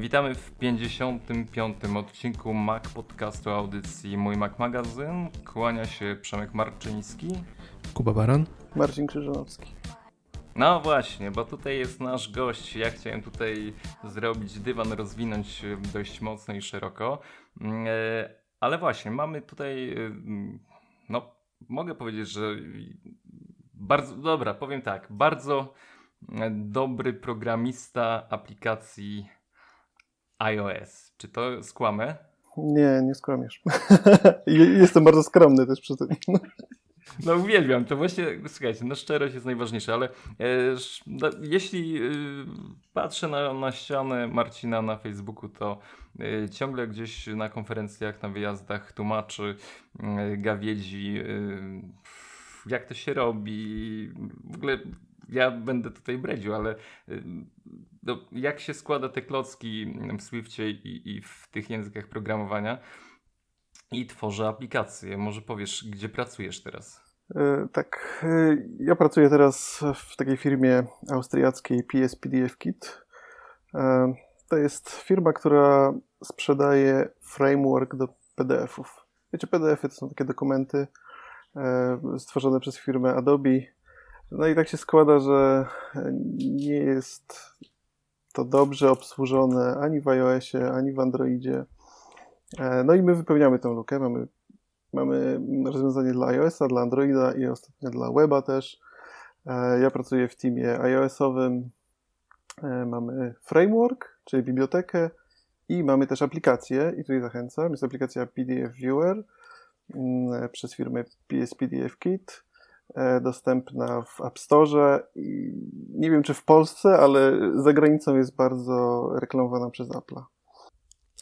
Witamy w 55. odcinku Mac Podcastu audycji Mój Mac Magazyn. Kłania się Przemek Marczyński. Kuba Baran. Marcin Krzyżanowski. No właśnie, bo tutaj jest nasz gość. Ja chciałem tutaj zrobić dywan, rozwinąć dość mocno i szeroko. E, ale właśnie, mamy tutaj, e, no mogę powiedzieć, że bardzo, dobra, powiem tak, bardzo dobry programista aplikacji iOS. Czy to skłamę? Nie, nie skłamiesz. Jestem bardzo skromny też przy tym. No uwielbiam, to właśnie, słuchajcie, no szczerość jest najważniejsza, ale e, no, jeśli e, patrzę na, na ścianę Marcina na Facebooku, to e, ciągle gdzieś na konferencjach, na wyjazdach tłumaczy, e, gawiedzi, e, jak to się robi, w ogóle ja będę tutaj bredził, ale no, jak się składa te klocki w Swiftie i, i w tych językach programowania i tworzę aplikacje. Może powiesz, gdzie pracujesz teraz? E, tak, e, ja pracuję teraz w takiej firmie austriackiej PSPDF Kit. E, to jest firma, która sprzedaje framework do PDF-ów. Wiecie, PDF-y to są takie dokumenty stworzone przez firmę Adobe no i tak się składa, że nie jest to dobrze obsłużone ani w iOSie, ani w Androidzie. E, no i my wypełniamy tę lukę. Mamy, mamy rozwiązanie dla iOSa, dla Androida i ostatnio dla weba też. E, ja pracuję w teamie iOS-owym. E, mamy framework, czyli bibliotekę i mamy też aplikację i tutaj zachęcam. Jest aplikacja PDF Viewer mm, przez firmę PSPDF Kit E, dostępna w App Store. Nie wiem, czy w Polsce, ale za granicą jest bardzo reklamowana przez Apple'a.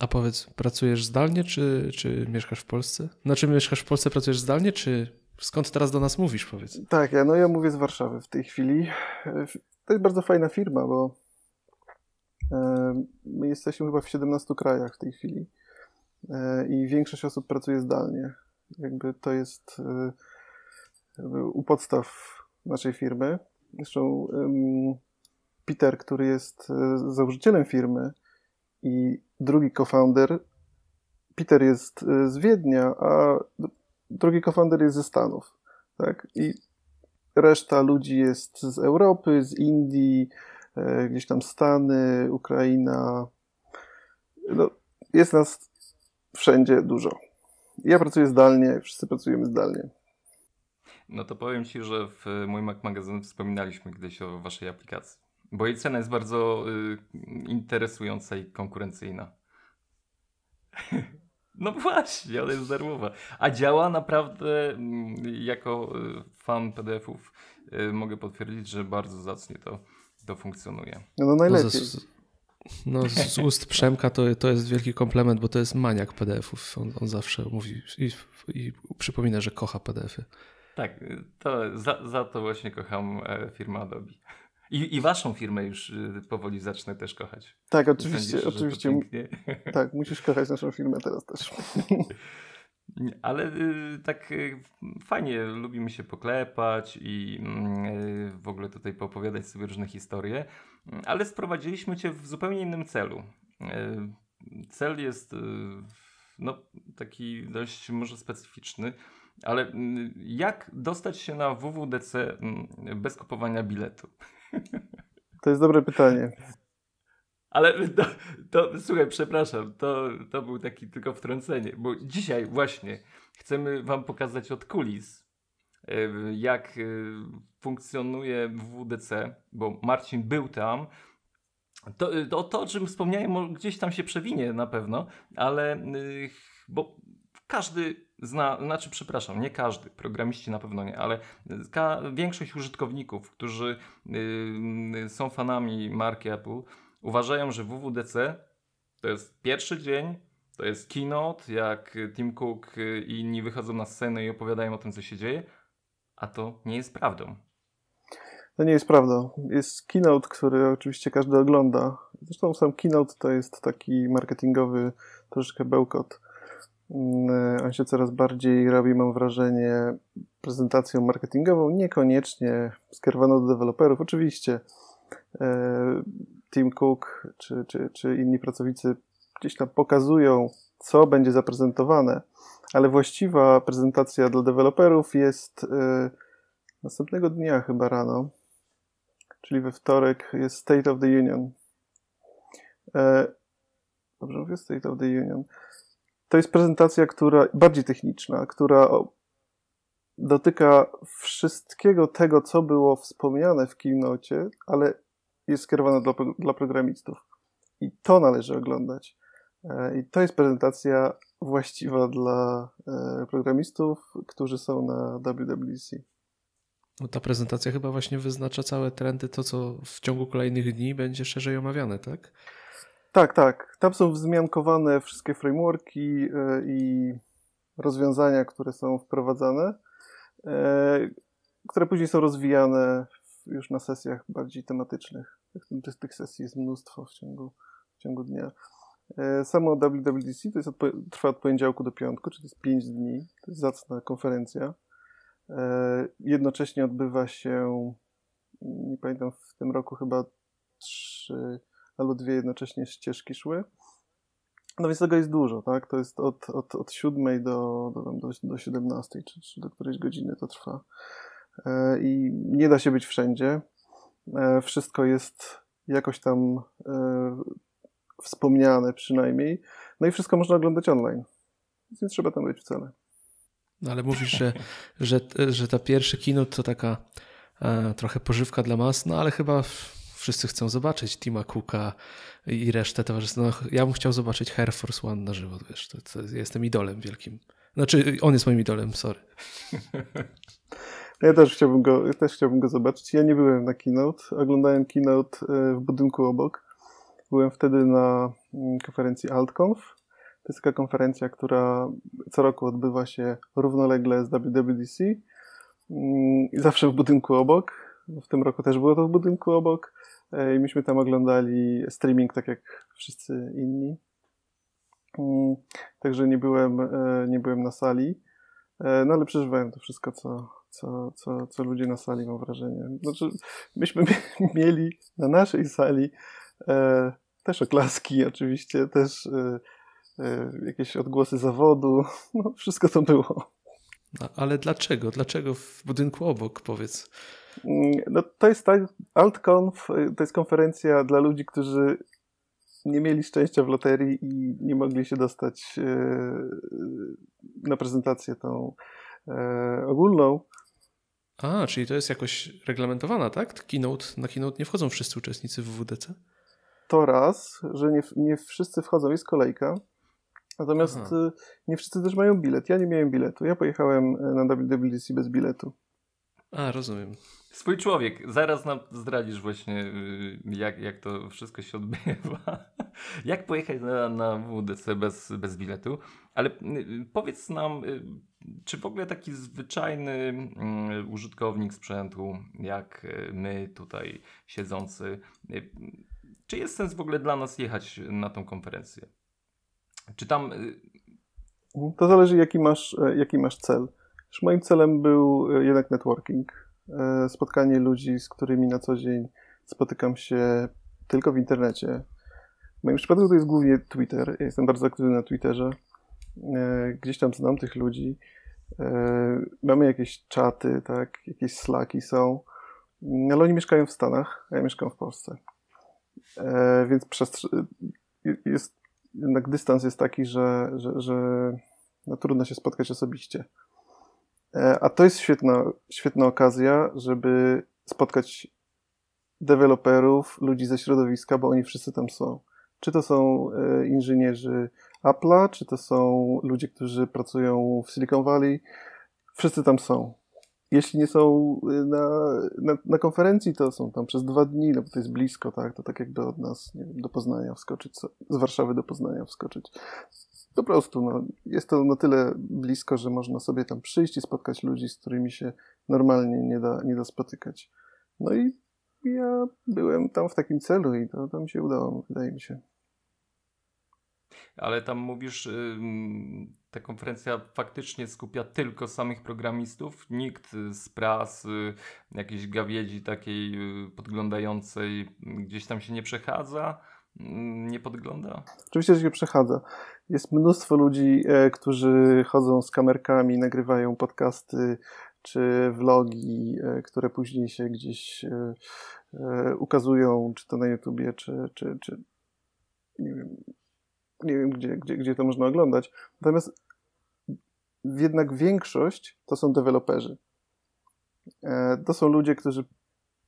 A powiedz, pracujesz zdalnie, czy, czy mieszkasz w Polsce? Znaczy mieszkasz w Polsce, pracujesz zdalnie, czy skąd teraz do nas mówisz, powiedz? Tak, ja, no ja mówię z Warszawy w tej chwili. E, to jest bardzo fajna firma, bo e, my jesteśmy chyba w 17 krajach w tej chwili i większość osób pracuje zdalnie. Jakby to jest u podstaw naszej firmy. Zresztą Peter, który jest e, założycielem firmy i drugi co-founder, Peter jest e, z Wiednia, a drugi co-founder jest ze Stanów. Tak? I reszta ludzi jest z Europy, z Indii, e, gdzieś tam Stany, Ukraina. No, jest nas wszędzie dużo. Ja pracuję zdalnie, wszyscy pracujemy zdalnie. No to powiem Ci, że w mój Mac Magazyn wspominaliśmy kiedyś o Waszej aplikacji. Bo jej cena jest bardzo y, interesująca i konkurencyjna. no właśnie, ale jest darmowa. A działa naprawdę, mm, jako y, fan PDF-ów, y, mogę potwierdzić, że bardzo zacnie to, to funkcjonuje. No, no najlepiej. No, z, z ust Przemka to, to jest wielki komplement, bo to jest maniak PDF-ów. On, on zawsze mówi i, i przypomina, że kocha PDF-y. Tak, to za, za to właśnie kocham e, firmę Adobe. I, I waszą firmę już y, powoli zacznę też kochać. Tak, oczywiście, Sądzisz, oczywiście. Tak, musisz kochać naszą firmę teraz też. Ale y, tak y, fajnie, lubimy się poklepać i mm, w ogóle tutaj poopowiadać sobie różne historie, ale sprowadziliśmy cię w zupełnie innym celu. Cel jest no, taki dość może specyficzny. Ale mm, jak dostać się na WWDC mm, bez kupowania biletu? To jest dobre pytanie. Ale to, to, słuchaj, przepraszam, to, to był taki tylko wtrącenie, bo dzisiaj właśnie chcemy Wam pokazać od kulis, jak funkcjonuje WWDC, bo Marcin był tam. To, to, to o czym wspomniałem, gdzieś tam się przewinie na pewno, ale bo każdy zna, znaczy przepraszam, nie każdy, programiści na pewno nie, ale większość użytkowników, którzy yy, są fanami marki Apple, uważają, że WWDC to jest pierwszy dzień, to jest keynote, jak Tim Cook i inni wychodzą na scenę i opowiadają o tym, co się dzieje, a to nie jest prawdą. To nie jest prawdą. Jest keynote, który oczywiście każdy ogląda. Zresztą sam keynote to jest taki marketingowy troszeczkę bełkot on się coraz bardziej robi, mam wrażenie, prezentacją marketingową, niekoniecznie skierowaną do deweloperów. Oczywiście e, Tim Cook czy, czy, czy inni pracownicy gdzieś tam pokazują, co będzie zaprezentowane, ale właściwa prezentacja dla deweloperów jest yy, następnego dnia chyba rano, czyli we wtorek jest State of the Union. E, dobrze mówię? State of the Union. To jest prezentacja, która bardziej techniczna, która dotyka wszystkiego tego, co było wspomniane w Keynote, ale jest skierowana dla, dla programistów. I to należy oglądać. E, I to jest prezentacja właściwa dla e, programistów, którzy są na WWDC. No ta prezentacja chyba właśnie wyznacza całe trendy, to co w ciągu kolejnych dni będzie szerzej omawiane, tak? Tak, tak. Tam są wzmiankowane wszystkie frameworki e, i rozwiązania, które są wprowadzane, które później są rozwijane już na sesjach bardziej tematycznych. Tych, tych sesji jest mnóstwo w ciągu, w ciągu dnia. E, samo WWDC to jest od, trwa od poniedziałku do piątku, czyli to jest 5 dni. To jest zacna konferencja. E, jednocześnie odbywa się, nie pamiętam, w tym roku chyba trzy albo dwie jednocześnie ścieżki szły. No więc tego jest dużo, tak? To jest od, od, od 7 do, do, do, do 17, czy, czy do którejś godziny to trwa. E, I nie da się być wszędzie. Wszystko jest jakoś tam wspomniane przynajmniej. No i wszystko można oglądać online. Więc nie trzeba tam być wcale. No ale mówisz, że, że, że ta pierwszy kino to taka e, trochę pożywka dla mas, no ale chyba wszyscy chcą zobaczyć Tima Cooka i resztę towarzystwa. No, ja bym chciał zobaczyć Air Force One na żywo, wiesz, to, to jestem idolem wielkim. Znaczy, on jest moim idolem, sorry. Ja też chciałbym go, ja też chciałbym go zobaczyć. Ja nie byłem na keynote. Oglądałem keynote e, w budynku obok. Byłem wtedy na mm, konferencji AltConf. To jest taka konferencja, która co roku odbywa się równolegle z WWDC mm, i zawsze w budynku obok. W tym roku też było to w budynku obok e, i myśmy tam oglądali streaming tak jak wszyscy inni. Mm, także nie byłem, e, nie byłem na sali, e, no ale przeżywałem to wszystko, co, co, co, co ludzie na sali, mam wrażenie. Znaczy, myśmy mieli na naszej sali też oklaski oczywiście, też jakieś odgłosy zawodu, no wszystko to było. No, ale dlaczego? Dlaczego w budynku obok, powiedz? Mm, no, to jest tak, AltConf to jest konferencja dla ludzi, którzy nie mieli szczęścia w loterii i nie mogli się dostać na prezentację tą ogólną. A, czyli to jest jakoś reglamentowana, tak? Keynote, na keynote nie wchodzą wszyscy uczestnicy w WDC? to raz, że nie, nie wszyscy wchodzą, jest kolejka. Natomiast Aha. Y, nie wszyscy też mają bilet. Ja nie miałem biletu. Ja pojechałem y, na WWDC bez biletu. A, rozumiem. Swój człowiek. Zaraz nam zdradzisz właśnie, y, jak, jak to wszystko się odbywa. jak pojechać na, na WDC bez, bez biletu. Ale powiedz nam, czy w ogóle taki zwyczajny użytkownik sprzętu, jak my tutaj siedzący, czy jest sens w ogóle dla nas jechać na tą konferencję? Czy tam. Y, to zależy, jaki masz, e, jaki masz cel. moim celem był e, jednak networking. E, spotkanie ludzi, z którymi na co dzień spotykam się tylko w internecie. W moim przypadku to jest głównie Twitter. Ja jestem bardzo aktywny na Twitterze. Gdzieś tam znam tych ludzi. Mamy jakieś czaty, tak, jakieś slaki są, ale oni mieszkają w Stanach, a ja mieszkam w Polsce. E, więc jest, jednak dystans jest taki, że, że, że no, trudno się spotkać osobiście. E, a to jest świetna, świetna okazja, żeby spotkać deweloperów, ludzi ze środowiska, bo oni wszyscy tam są. Czy to są e, inżynierzy Apple'a, czy to są ludzie, którzy pracują w Silicon Valley, wszyscy tam są jeśli nie są y, na, na, na, konferencji, to są tam przez dwa dni, no bo to jest blisko, tak? To tak jakby od nas wiem, do Poznania wskoczyć, z Warszawy do Poznania wskoczyć. Po prostu no, jest to na tyle blisko, że można sobie tam przyjść i spotkać ludzi, z którymi się normalnie nie da, nie da spotykać. No i ja byłem tam w takim celu i to, mi się udało, wydaje mi się. Ale tam mówisz, ta konferencja faktycznie skupia tylko samych programistów. Nikt z prasy, jakiejś gawiedzi takiej y, podglądającej gdzieś tam się nie przechadza, nie podgląda? Oczywiście, że się przechadza. Jest mnóstwo ludzi, e, którzy chodzą z kamerkami, nagrywają podcasty czy vlogi, e, które później się gdzieś e, ukazują, czy to na YouTubie, czy, czy, czy nie wiem, nie wiem gdzie, gdzie, gdzie to można oglądać. Natomiast jednak większość to są deweloperzy. E, to są ludzie, którzy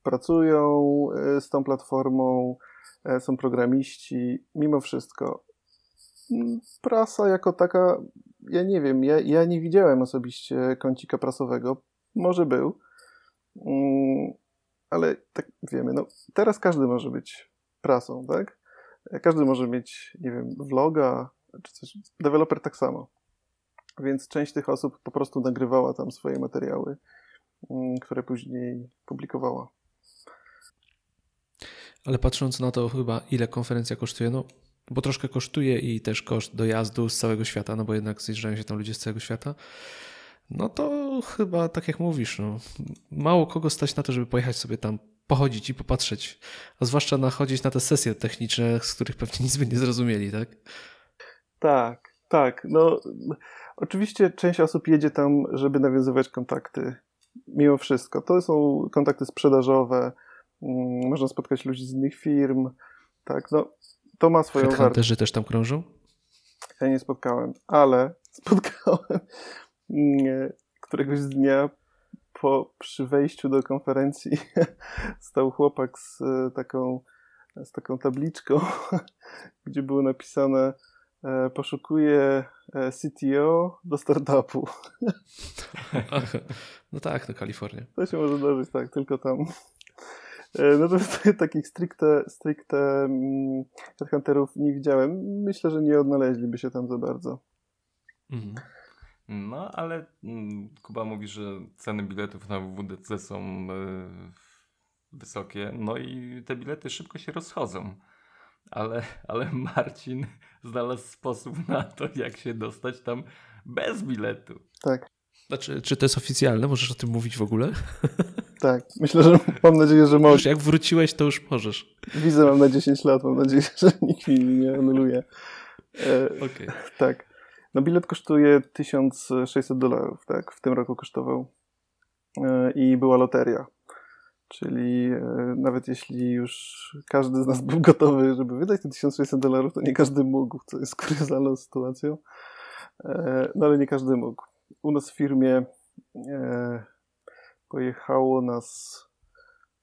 pracują e, z tą platformą, e, są programiści. Mimo wszystko, mm, prasa jako taka, ja nie wiem, ja, ja nie widziałem osobiście kącika prasowego. Może był, mm, ale tak wiemy, no teraz każdy może być prasą, tak? Każdy może mieć, nie wiem, vloga czy coś. Deweloper tak samo. Więc część tych osób po prostu nagrywała tam swoje materiały, mm, które później publikowała. Ale patrząc na to chyba ile konferencja kosztuje, no bo troszkę kosztuje i też koszt dojazdu z całego świata, no bo jednak zjeżdżają się tam ludzie z całego świata, no to chyba tak jak mówisz, no, mało kogo stać na to, żeby pojechać sobie tam pochodzić i popatrzeć, a zwłaszcza nachodzić na te sesje techniczne, z których pewnie nic by nie zrozumieli, tak? Tak, tak. No, oczywiście część osób jedzie tam, żeby nawiązywać kontakty. Mimo wszystko. To są kontakty sprzedażowe. Mm, można spotkać ludzi z innych firm. Tak, no, to ma swoją wartość. Headhunterzy też tam krążą? Ja nie spotkałem, ale spotkałem mm, któregoś dnia po, przy wejściu do konferencji stał chłopak z e, taką, z taką tabliczką, gdzie było napisane e, poszukuje e, CTO do startupu. no tak, to Kalifornia. To się może zdarzyć, tak, tylko tam. Natomiast takich stricte, stricte mm, headhunterów nie widziałem. Myślę, że nie odnaleźliby się tam za bardzo. Mhm. No, ale mm, Kuba mówi, że ceny biletów na WWDC są e, wysokie, no i te bilety szybko się rozchodzą. Ale, ale Marcin znalazł sposób na to, jak się dostać tam bez biletu. Tak. Znaczy, czy to jest oficjalne? Możesz o tym mówić w ogóle? Tak, myślę, że mam nadzieję, że możesz. Jak wróciłeś, to już możesz. Wizę mam na 10 lat, mam nadzieję, że nikt mi nie anuluje. E. Okay. Tak. No bilet kosztuje 1600 dolarów, tak? W tym roku kosztował. E, I była loteria. Czyli e, nawet jeśli już każdy z nas był gotowy, żeby wydać te 1600 dolarów, to nie każdy mógł, co jest kuriozalną sytuacją. E, no ale nie każdy mógł. U nas w firmie pojechało nas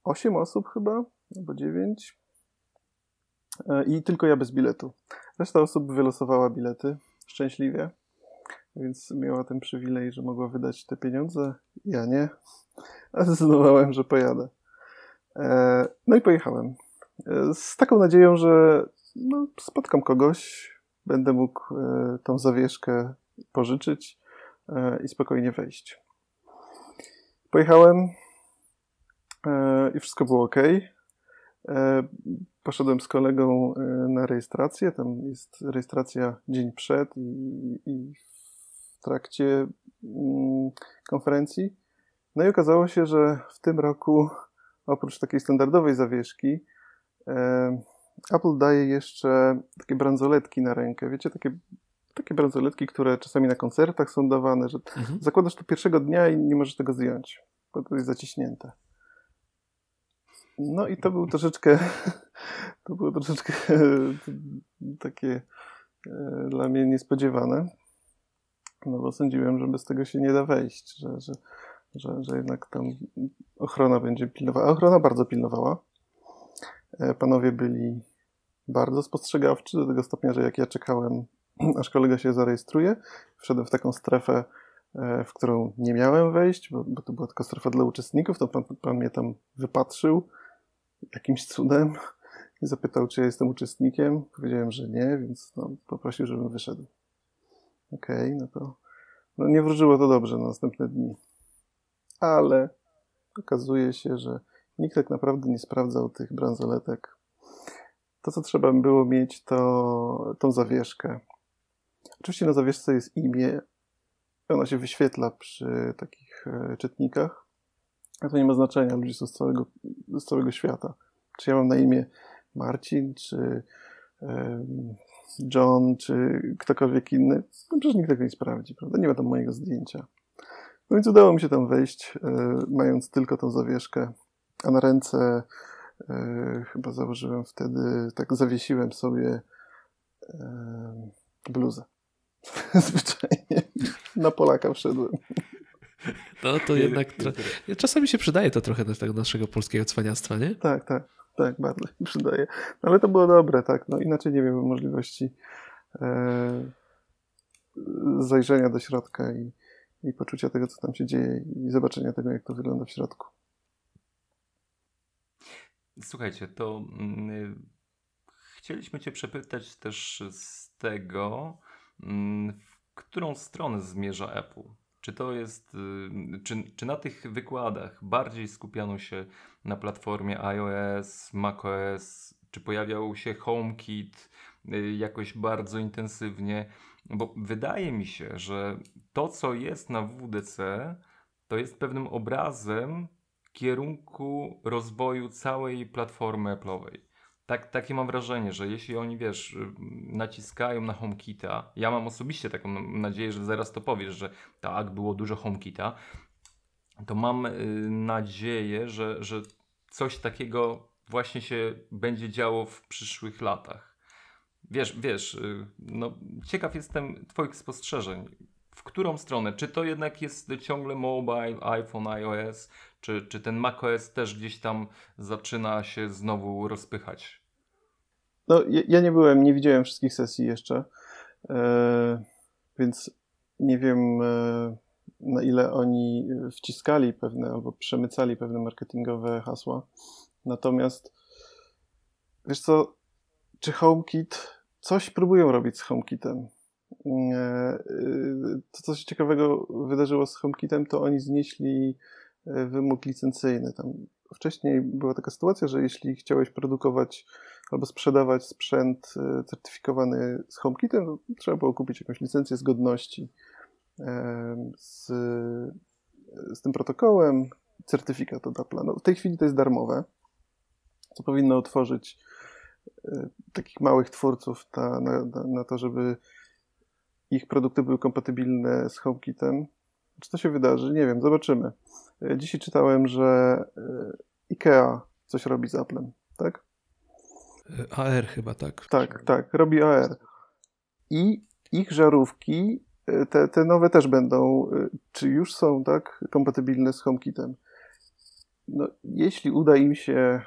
8 osób chyba, albo 9. I tylko ja bez biletu. Reszta osób wylosowała bilety szczęśliwie, więc miała ten przywilej, że mogła wydać te pieniądze. Ja nie, a zdecydowałem, że pojadę. E, no i pojechałem. E, z taką nadzieją, że no, spotkam kogoś, będę mógł e, tą zawieszkę pożyczyć i spokojnie wejść. Pojechałem i wszystko było ok. Poszedłem z kolegą e, na rejestrację. Tam jest rejestracja dzień przed i, i w trakcie mm, konferencji. No i okazało się, że w tym roku oprócz takiej standardowej zawieszki e, Apple daje jeszcze takie bransoletki na rękę. Wiecie, takie, takie bransoletki, które czasami na koncertach są dawane, że mhm. zakładasz to pierwszego dnia i nie możesz tego zdjąć, bo to jest zaciśnięte. No i to był troszeczkę, to było troszeczkę takie e, dla mnie niespodziewane. No bo sądziłem, że bez tego się nie da wejść, że, że, że, że jednak tam ochrona będzie pilnowała. A ochrona bardzo pilnowała. E, panowie byli bardzo spostrzegawczy do tego stopnia, że jak ja czekałem, aż kolega się zarejestruje, wszedłem w taką strefę, e, w którą nie miałem wejść, bo, bo to była tylko strefa dla uczestników, to pan, pan mnie tam wypatrzył, jakimś cudem i zapytał, czy ja jestem uczestnikiem. Powiedziałem, że nie, więc no, poprosił, żebym wyszedł. Okej, okay, no to no nie wróżyło to dobrze na następne dni. Ale okazuje się, że nikt tak naprawdę nie sprawdzał tych bransoletek. To, co trzeba było mieć, to tą zawieszkę. Oczywiście na zawieszce jest imię, ona się wyświetla przy takich e, czytnikach, a to nie ma znaczenia, ludzie są z całego, z całego świata. Czy ja mam na imię Marcin, czy John, czy ktokolwiek inny, no przecież nikt tego nie sprawdzi, prawda? Nie ma tam mojego zdjęcia. No więc udało mi się tam wejść, e, mając tylko tą zawieszkę, a na ręce e, chyba założyłem wtedy, tak zawiesiłem sobie bluzę. Zwyczajnie. Na Polaka wszedłem. No to jednak. Czasami się przydaje to trochę do tego naszego polskiego cwaniactwa, nie? Tak, tak. Tak, bardzo mi przydaje. No, ale to było dobre, tak. No inaczej nie wiem możliwości e, zajrzenia do środka i, i poczucia tego, co tam się dzieje i zobaczenia tego, jak to wygląda w środku. Słuchajcie, to mm, chcieliśmy Cię przepytać też z tego, mm, w którą stronę zmierza Apple. Czy to jest, y, czy, czy na tych wykładach bardziej skupiano się na platformie iOS, macOS, czy pojawiał się HomeKit y, jakoś bardzo intensywnie? Bo wydaje mi się, że to, co jest na WDC, to jest pewnym obrazem kierunku rozwoju całej platformy Apple'owej tak, takie mam wrażenie, że jeśli oni, wiesz, naciskają na HomeKita, ja mam osobiście taką nadzieję, że zaraz to powiesz, że tak, było dużo HomeKita, to mam y, nadzieję, że, że coś takiego właśnie się będzie działo w przyszłych latach. Wiesz, wiesz, y, no, ciekaw jestem Twoich spostrzeżeń. W którą stronę? Czy to jednak jest ciągle mobile, iPhone, iOS, czy, czy ten macOS też gdzieś tam zaczyna się znowu rozpychać? No, ja, nie byłem, nie widziałem wszystkich sesji jeszcze, e, więc nie wiem e, na ile oni wciskali pewne albo przemycali pewne marketingowe hasła. Natomiast wiesz co, czy HomeKit, coś próbują robić z HomeKitem. E, to coś ciekawego wydarzyło z HomeKitem, to oni znieśli wymóg licencyjny. Tam wcześniej była taka sytuacja, że jeśli chciałeś produkować albo sprzedawać sprzęt e, certyfikowany z HomeKitem, to trzeba było kupić jakąś licencję zgodności e, z, z tym protokołem, certyfikat od Apple'a. No, w tej chwili to jest darmowe, co powinno otworzyć takich małych twórców na, na, na to, żeby ich produkty były kompatybilne z HomeKitem. Czy to się wydarzy? Nie wiem, zobaczymy. E, dzisiaj czytałem, że e, IKEA coś robi z Applem, tak? E, AR chyba, tak. Tak, tak, robi AR. I ich żarówki, te, te nowe też będą, czy już są, tak, kompatybilne z HomeKitem. No, jeśli uda im się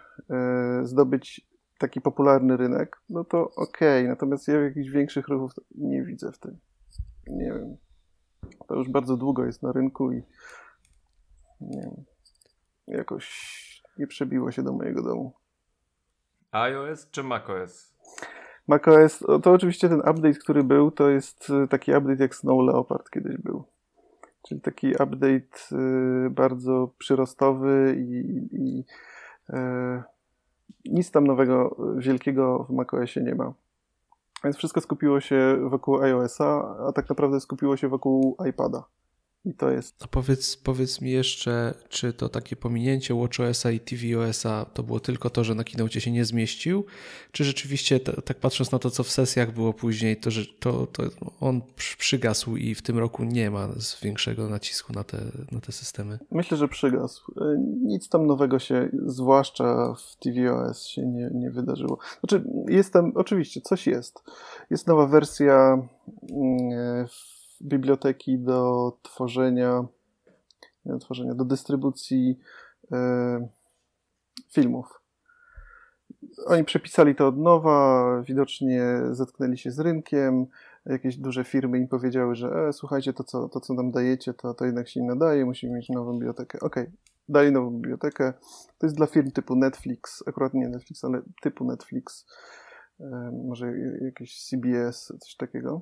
zdobyć taki popularny rynek, no to okej, okay. natomiast ja jakichś większych ruchów nie widzę w tym. Nie wiem. To już bardzo długo jest na rynku i nie wiem, jakoś nie przebiło się do mojego domu. iOS czy macOS? macOS, to oczywiście ten update, który był, to jest y, taki update jak Snow Leopard kiedyś był. Czyli taki update y, bardzo przyrostowy i, i e, nic tam nowego, wielkiego w macOSie nie ma. Więc wszystko skupiło się wokół iOS-a, a tak naprawdę skupiło się wokół iPada. I to jest. A powiedz, powiedz mi jeszcze, czy to takie pominięcie WatchOS-a i tvOS-a to było tylko to, że na keynote się nie zmieścił, czy rzeczywiście, tak patrząc na to, co w sesjach było później, to, że to, to on przygasł i w tym roku nie ma większego nacisku na te, na te systemy? Myślę, że przygasł. E, nic tam nowego się, zwłaszcza w tvOS, się nie, nie wydarzyło. Znaczy, jest tam, oczywiście, coś jest. Jest nowa wersja mm, w biblioteki do tworzenia, do tworzenia, do dystrybucji e, filmów. Oni przepisali to od nowa, widocznie zetknęli się z rynkiem, jakieś duże firmy im powiedziały, że e, słuchajcie, to co, to co nam dajecie, to, to jednak się nie nadaje, musimy mieć nową bibliotekę. Okej, okay, dali nową bibliotekę. To jest dla firm typu Netflix, akurat nie Netflix, ale typu Netflix, e, może jakieś CBS, coś takiego.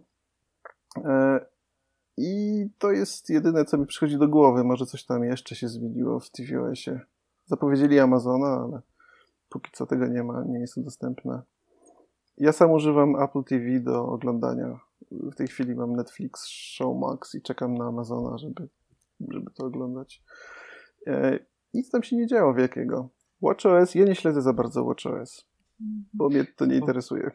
I to jest jedyne, co mi przychodzi do głowy. Może coś tam jeszcze się zmieniło w tvOSie. Zapowiedzieli Amazona, ale póki co tego nie ma, nie jest to dostępne. Ja sam używam Apple TV do oglądania w tej chwili mam Netflix, Showmax i czekam na Amazona, żeby, żeby to oglądać. E, nic tam się nie działo wielkiego. WatchOS, ja nie śledzę za bardzo WatchOS, bo mnie to nie interesuje.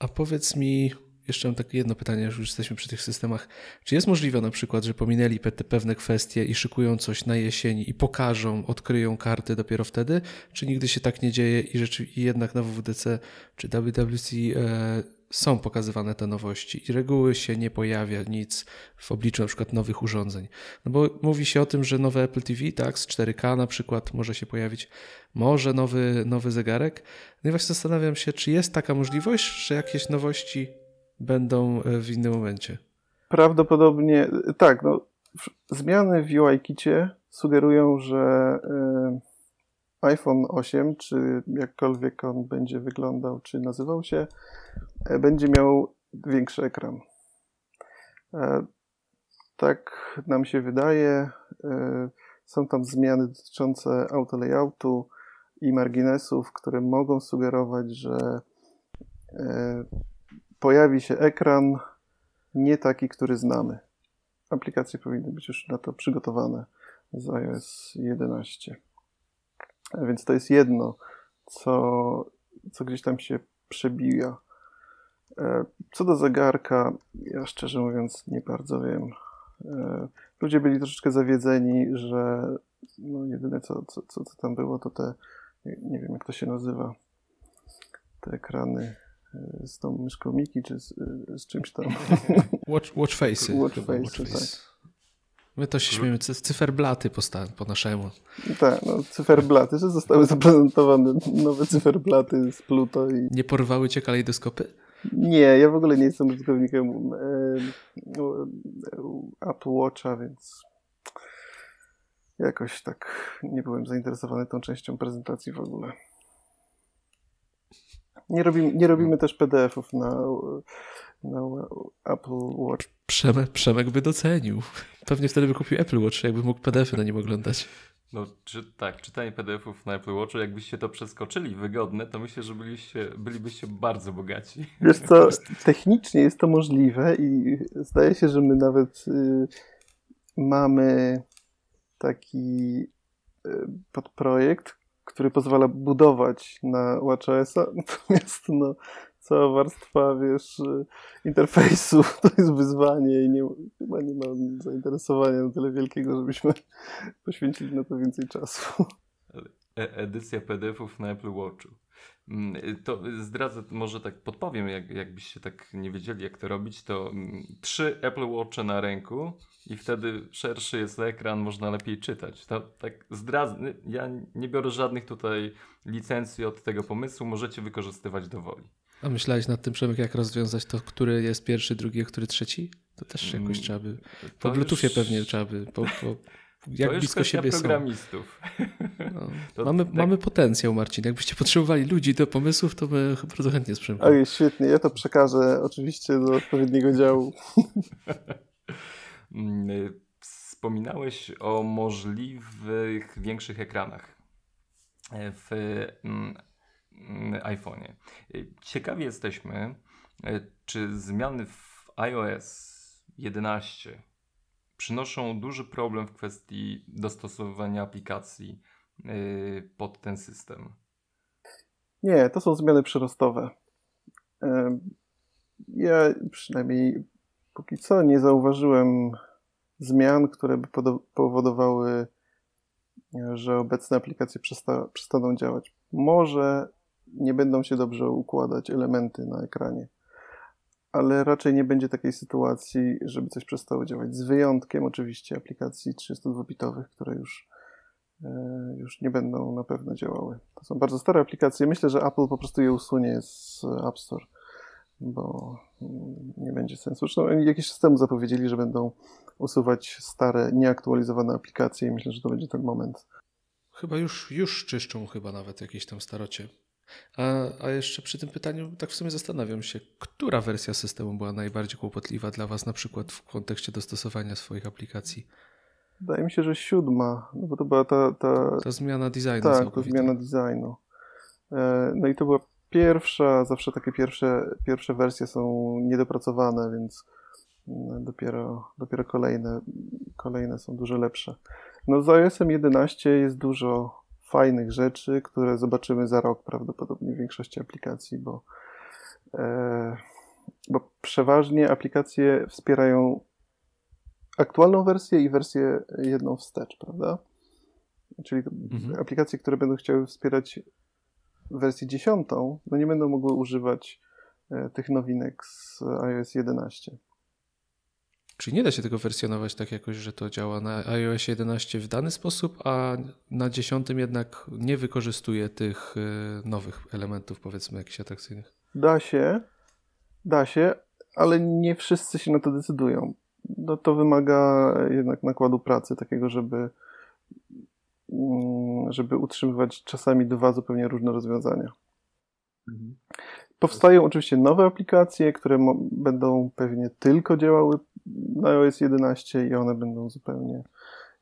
A powiedz mi, jeszcze mam takie jedno pytanie, już jesteśmy przy tych systemach. Czy jest możliwe na przykład, że pominęli pewne kwestie i szykują coś na jesień i pokażą, odkryją karty dopiero wtedy? Czy nigdy się tak nie dzieje i, rzeczy, jednak na WWDC czy WWC e, są pokazywane te nowości i reguły się nie pojawia nic w obliczu na przykład nowych urządzeń. No bo mówi się o tym, że nowe Apple TV, tak, z 4K na przykład może się pojawić, może nowy, nowy zegarek. No i właśnie zastanawiam się, czy jest taka możliwość, że jakieś nowości będą e, w innym momencie. Prawdopodobnie tak. No, zmiany w UI-kicie sugerują, że y, iPhone 8, czy jakkolwiek on będzie wyglądał, czy nazywał się, y, będzie miał większy ekran. Tak nam się wydaje. Są tam zmiany dotyczące auto layoutu i marginesów, które mogą sugerować, że pojawi się ekran nie taki, który znamy. Aplikacje powinny być już na to przygotowane z iOS 11. A więc to jest jedno, co, co gdzieś tam się przebija. E, co do zegarka, ja szczerze mówiąc nie bardzo wiem. E, ludzie byli troszeczkę zawiedzeni, że no jedyne co, co, co tam było, to te, nie wiem jak to się nazywa, te ekrany z tą myszką Miki, czy z, z czymś tam. Watch, watch face'y. Watch face, tak. My to się śmiejemy, cyferblaty po, po naszemu. Tak, no cyferblaty, że zostały zaprezentowane nowe cyferblaty z Pluto. I... Nie porwały cię kalejdoskopy? Nie, ja w ogóle nie jestem użytkownikiem Apple Watcha, więc jakoś tak nie byłem zainteresowany tą częścią prezentacji w ogóle. Nie robimy, nie robimy też PDF-ów na, na Apple Watch. Przemek, Przemek by docenił. Pewnie wtedy by kupił Apple Watch, jakby mógł PDF-y na nim oglądać. No czy, tak, czytanie PDF-ów na Apple Watchu, jakbyście to przeskoczyli wygodne, to myślę, że byliście, bylibyście bardzo bogaci. Wiesz co, technicznie jest to możliwe i zdaje się, że my nawet y, mamy taki y, podprojekt, który pozwala budować na WatchOS-a, natomiast no, cała warstwa, wiesz, interfejsu to jest wyzwanie i nie, chyba nie ma zainteresowania na tyle wielkiego, żebyśmy poświęcili na to więcej czasu. E edycja PDF-ów na Apple Watchu. Mm, to zdradzę, może tak podpowiem, jak, jakbyście tak nie wiedzieli, jak to robić, to mm, trzy Apple Watche na ręku i wtedy szerszy jest ekran, można lepiej czytać. To tak zdradzę, ja nie biorę żadnych tutaj licencji od tego pomysłu, możecie wykorzystywać do woli. A myślałeś nad tym, Przemek, jak rozwiązać to, który jest pierwszy, drugi, a który trzeci? To też jakoś mm, trzeba by, po Bluetoothie już... pewnie trzeba by, po, po jak to blisko siebie programistów. No. To, mamy, tak... mamy potencjał, Marcin. Jakbyście potrzebowali ludzi do pomysłów, to my bardzo chętnie sprzęgamy. Oj, świetnie. Ja to przekażę oczywiście do odpowiedniego działu. Mm, wspominałeś o możliwych większych ekranach w mm, iPhone'ie. Ciekawi jesteśmy, czy zmiany w iOS 11 przynoszą duży problem w kwestii dostosowywania aplikacji yy, pod ten system. Nie, to są zmiany przyrostowe. Ja przynajmniej póki co nie zauważyłem zmian, które by powodowały, że obecne aplikacje przesta przestaną działać. Może nie będą się dobrze układać elementy na ekranie ale raczej nie będzie takiej sytuacji, żeby coś przestało działać. Z wyjątkiem oczywiście aplikacji 32-bitowych, które już, e, już nie będą na pewno działały. To są bardzo stare aplikacje. Myślę, że Apple po prostu je usunie z App Store, bo mm, nie będzie sensu. Zresztą jakiś czas temu zapowiedzieli, że będą usuwać stare, nieaktualizowane aplikacje i myślę, że to będzie ten moment. Chyba już, już czyszczą chyba nawet jakieś tam starocie. A, a jeszcze przy tym pytaniu tak w sumie zastanawiam się, która wersja systemu była najbardziej kłopotliwa dla Was, na przykład w kontekście dostosowania swoich aplikacji? Wydaje mi się, że siódma, no bo to była ta... Ta, ta zmiana designu. Tak, ta zmiana designu. E, no i to była pierwsza, zawsze takie pierwsze, pierwsze wersje są niedopracowane, więc dopiero, dopiero kolejne, kolejne są dużo lepsze. No z iOS-em 11 jest dużo fajnych rzeczy, które zobaczymy za rok prawdopodobnie w większości aplikacji, bo, e, bo przeważnie aplikacje wspierają aktualną wersję i wersję jedną wstecz, prawda? Czyli mhm. aplikacje, które będą chciały wspierać wersję 10, no nie będą mogły używać e, tych nowinek z iOS 11. Czyli nie da się tego wersjonować tak jakoś, że to działa na iOS 11 w dany sposób, a na 10 jednak nie wykorzystuje tych e, nowych elementów, powiedzmy, jakichś atrakcyjnych. Da się, da się, ale nie wszyscy się na to decydują. No to wymaga jednak nakładu pracy, takiego, żeby, mm, żeby utrzymywać czasami dwa zupełnie różne rozwiązania. Mhm. Powstają oczywiście nowe aplikacje, które będą pewnie tylko działały iOS 11 i one będą zupełnie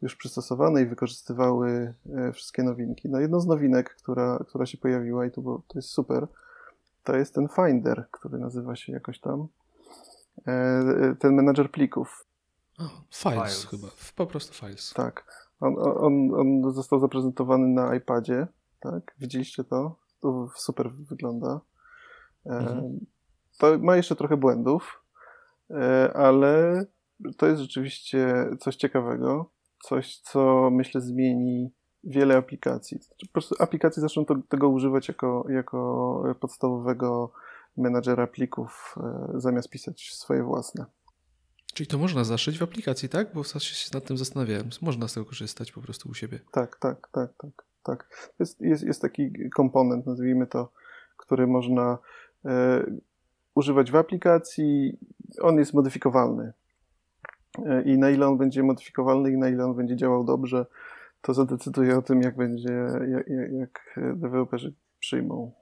już przystosowane i wykorzystywały e, wszystkie nowinki. No jedną z nowinek, która, która się pojawiła i to, było, to jest super, to jest ten Finder, który nazywa się jakoś tam e, e, ten menadżer plików. Oh, files, files, chyba, po prostu Files. Tak. On, on, on został zaprezentowany na iPadzie, tak? Widzieliście to? To super wygląda. Mhm. To ma jeszcze trochę błędów, ale to jest rzeczywiście coś ciekawego, coś, co myślę zmieni wiele aplikacji. Po prostu aplikacje zaczną to, tego używać jako, jako podstawowego menadżera plików, e, zamiast pisać swoje własne. Czyli to można zaszyć w aplikacji, tak? Bo się nad tym zastanawiałem. Można z tego korzystać po prostu u siebie. Tak, tak, tak, tak. tak. Jest, jest, jest taki komponent, nazwijmy to, który można E, używać w aplikacji, on jest modyfikowalny. E, I na ile on będzie modyfikowalny i na ile on będzie działał dobrze, to zadecyduje o tym, jak będzie, jak, jak deweloperzy przyjmą.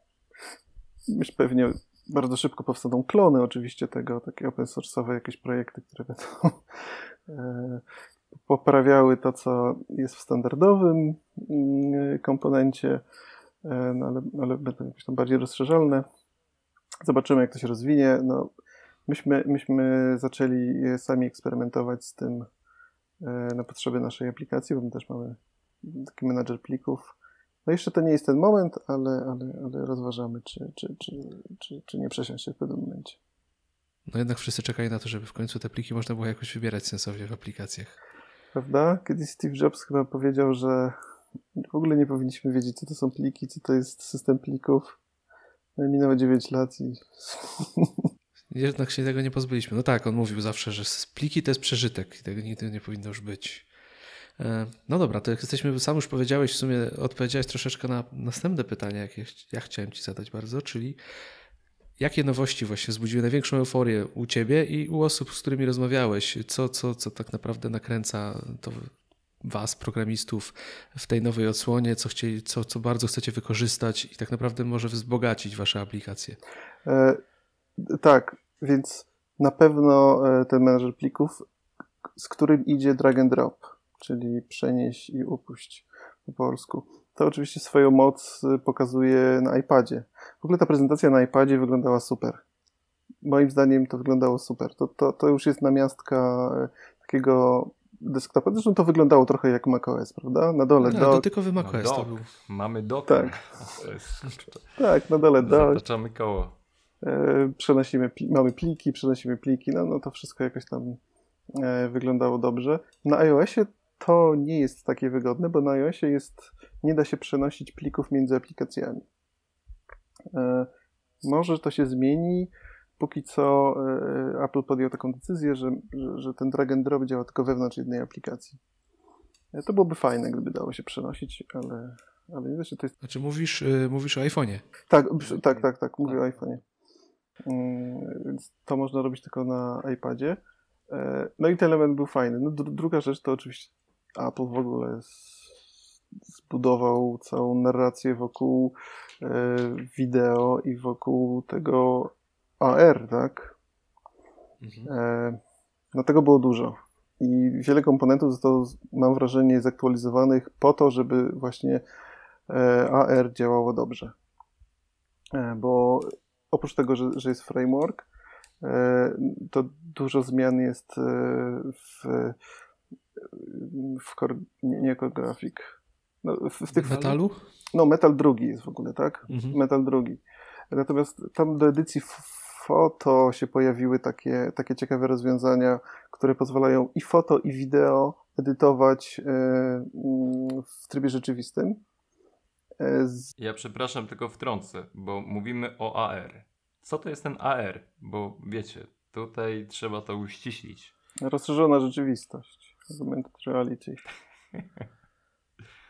Myślę, pewnie bardzo szybko powstaną klony oczywiście tego, takie open source'owe jakieś projekty, które będą e, poprawiały to, co jest w standardowym mm, komponencie, no ale, ale będą jakieś tam bardziej rozszerzalne. Zobaczymy, jak to się rozwinie. No, myśmy, myśmy zaczęli sami eksperymentować z tym e, na potrzeby naszej aplikacji, bo my też mamy taki menadżer plików. No jeszcze to nie jest ten moment, ale, ale, ale rozważamy, czy, czy, czy, czy, czy nie przesiąść się w pewnym momencie. No jednak wszyscy czekają na to, żeby w końcu te pliki można było jakoś wybierać sensownie w aplikacjach. Prawda? Kiedyś Steve Jobs chyba powiedział, że w ogóle nie powinniśmy wiedzieć, co to są pliki, co to jest system plików. No minęło 9 lat i... Jednak się tego nie pozbyliśmy. No tak, on mówił zawsze, że pliki to jest przeżytek i tego nigdy nie powinno już być. E, no dobra, to jak jesteśmy, sam już powiedziałeś, w sumie odpowiedziałeś troszeczkę na następne pytanie, jakie ja chciałem Ci zadać bardzo, czyli jakie nowości właśnie wzbudziły największą euforię u Ciebie i u osób, z którymi rozmawiałeś? Co, co, co tak naprawdę nakręca to was, programistów, w tej nowej odsłonie, co, chcieli, co, co bardzo chcecie wykorzystać i tak naprawdę może wzbogacić wasze aplikacje. Tak, więc na pewno e, ten menedżer plików, z którym idzie drag and drop, czyli przenieś i upuść po polsku. To oczywiście swoją moc e, pokazuje na iPadzie. W ogóle ta prezentacja na iPadzie wyglądała super. Moim zdaniem to wyglądało super. To, to, to już jest namiastka e, takiego desktopa. Zresztą to wyglądało trochę jak macOS, prawda? Na dole no, dock. Dotykowy macOS no, to był. Mamy dock. Tak. tak, na dole dock. Zataczamy koło. E, przenosimy, mamy pliki, przenosimy pliki, no, no to wszystko jakoś tam e, wyglądało dobrze. Na iOSie to nie jest takie wygodne, bo na iOSie jest, nie da się przenosić plików między aplikacjami. E, może to się zmieni, póki co Apple podjął taką decyzję, że, że, ten drag and drop działa tylko wewnątrz jednej aplikacji. To byłoby fajne, gdyby dało się przenosić, ale, ale nie da się to jest... Znaczy mówisz, yy, mówisz o iPhone'ie? Tak, tak, tak, tak, mówię o iPhone'ie. Yy, więc to można robić tylko na iPadzie. Yy, no i ten element był fajny. No, druga rzecz to oczywiście Apple w ogóle zbudował całą narrację wokół wideo i wokół tego AR, tak? Mhm. E, no tego było dużo. I wiele komponentów zostało, mam wrażenie, zaktualizowanych po to, żeby właśnie e, AR działało dobrze. bo oprócz tego, że, że jest framework, to dużo zmian jest w, w core, nie, nie graphic. No, w, w tych metalu? No, metal drugi jest w ogóle, tak? Mhm. Metal drugi. Natomiast tam do edycji foto się pojawiły takie, takie ciekawe rozwiązania, które pozwalają i foto, i wideo edytować e, mm, w trybie rzeczywistym. E, ja przepraszam, tylko wtrącę, bo mówimy o AR. Co to jest ten AR? Bo wiecie, tutaj trzeba to uściślić. Rozszerzona rzeczywistość. Augmented reality.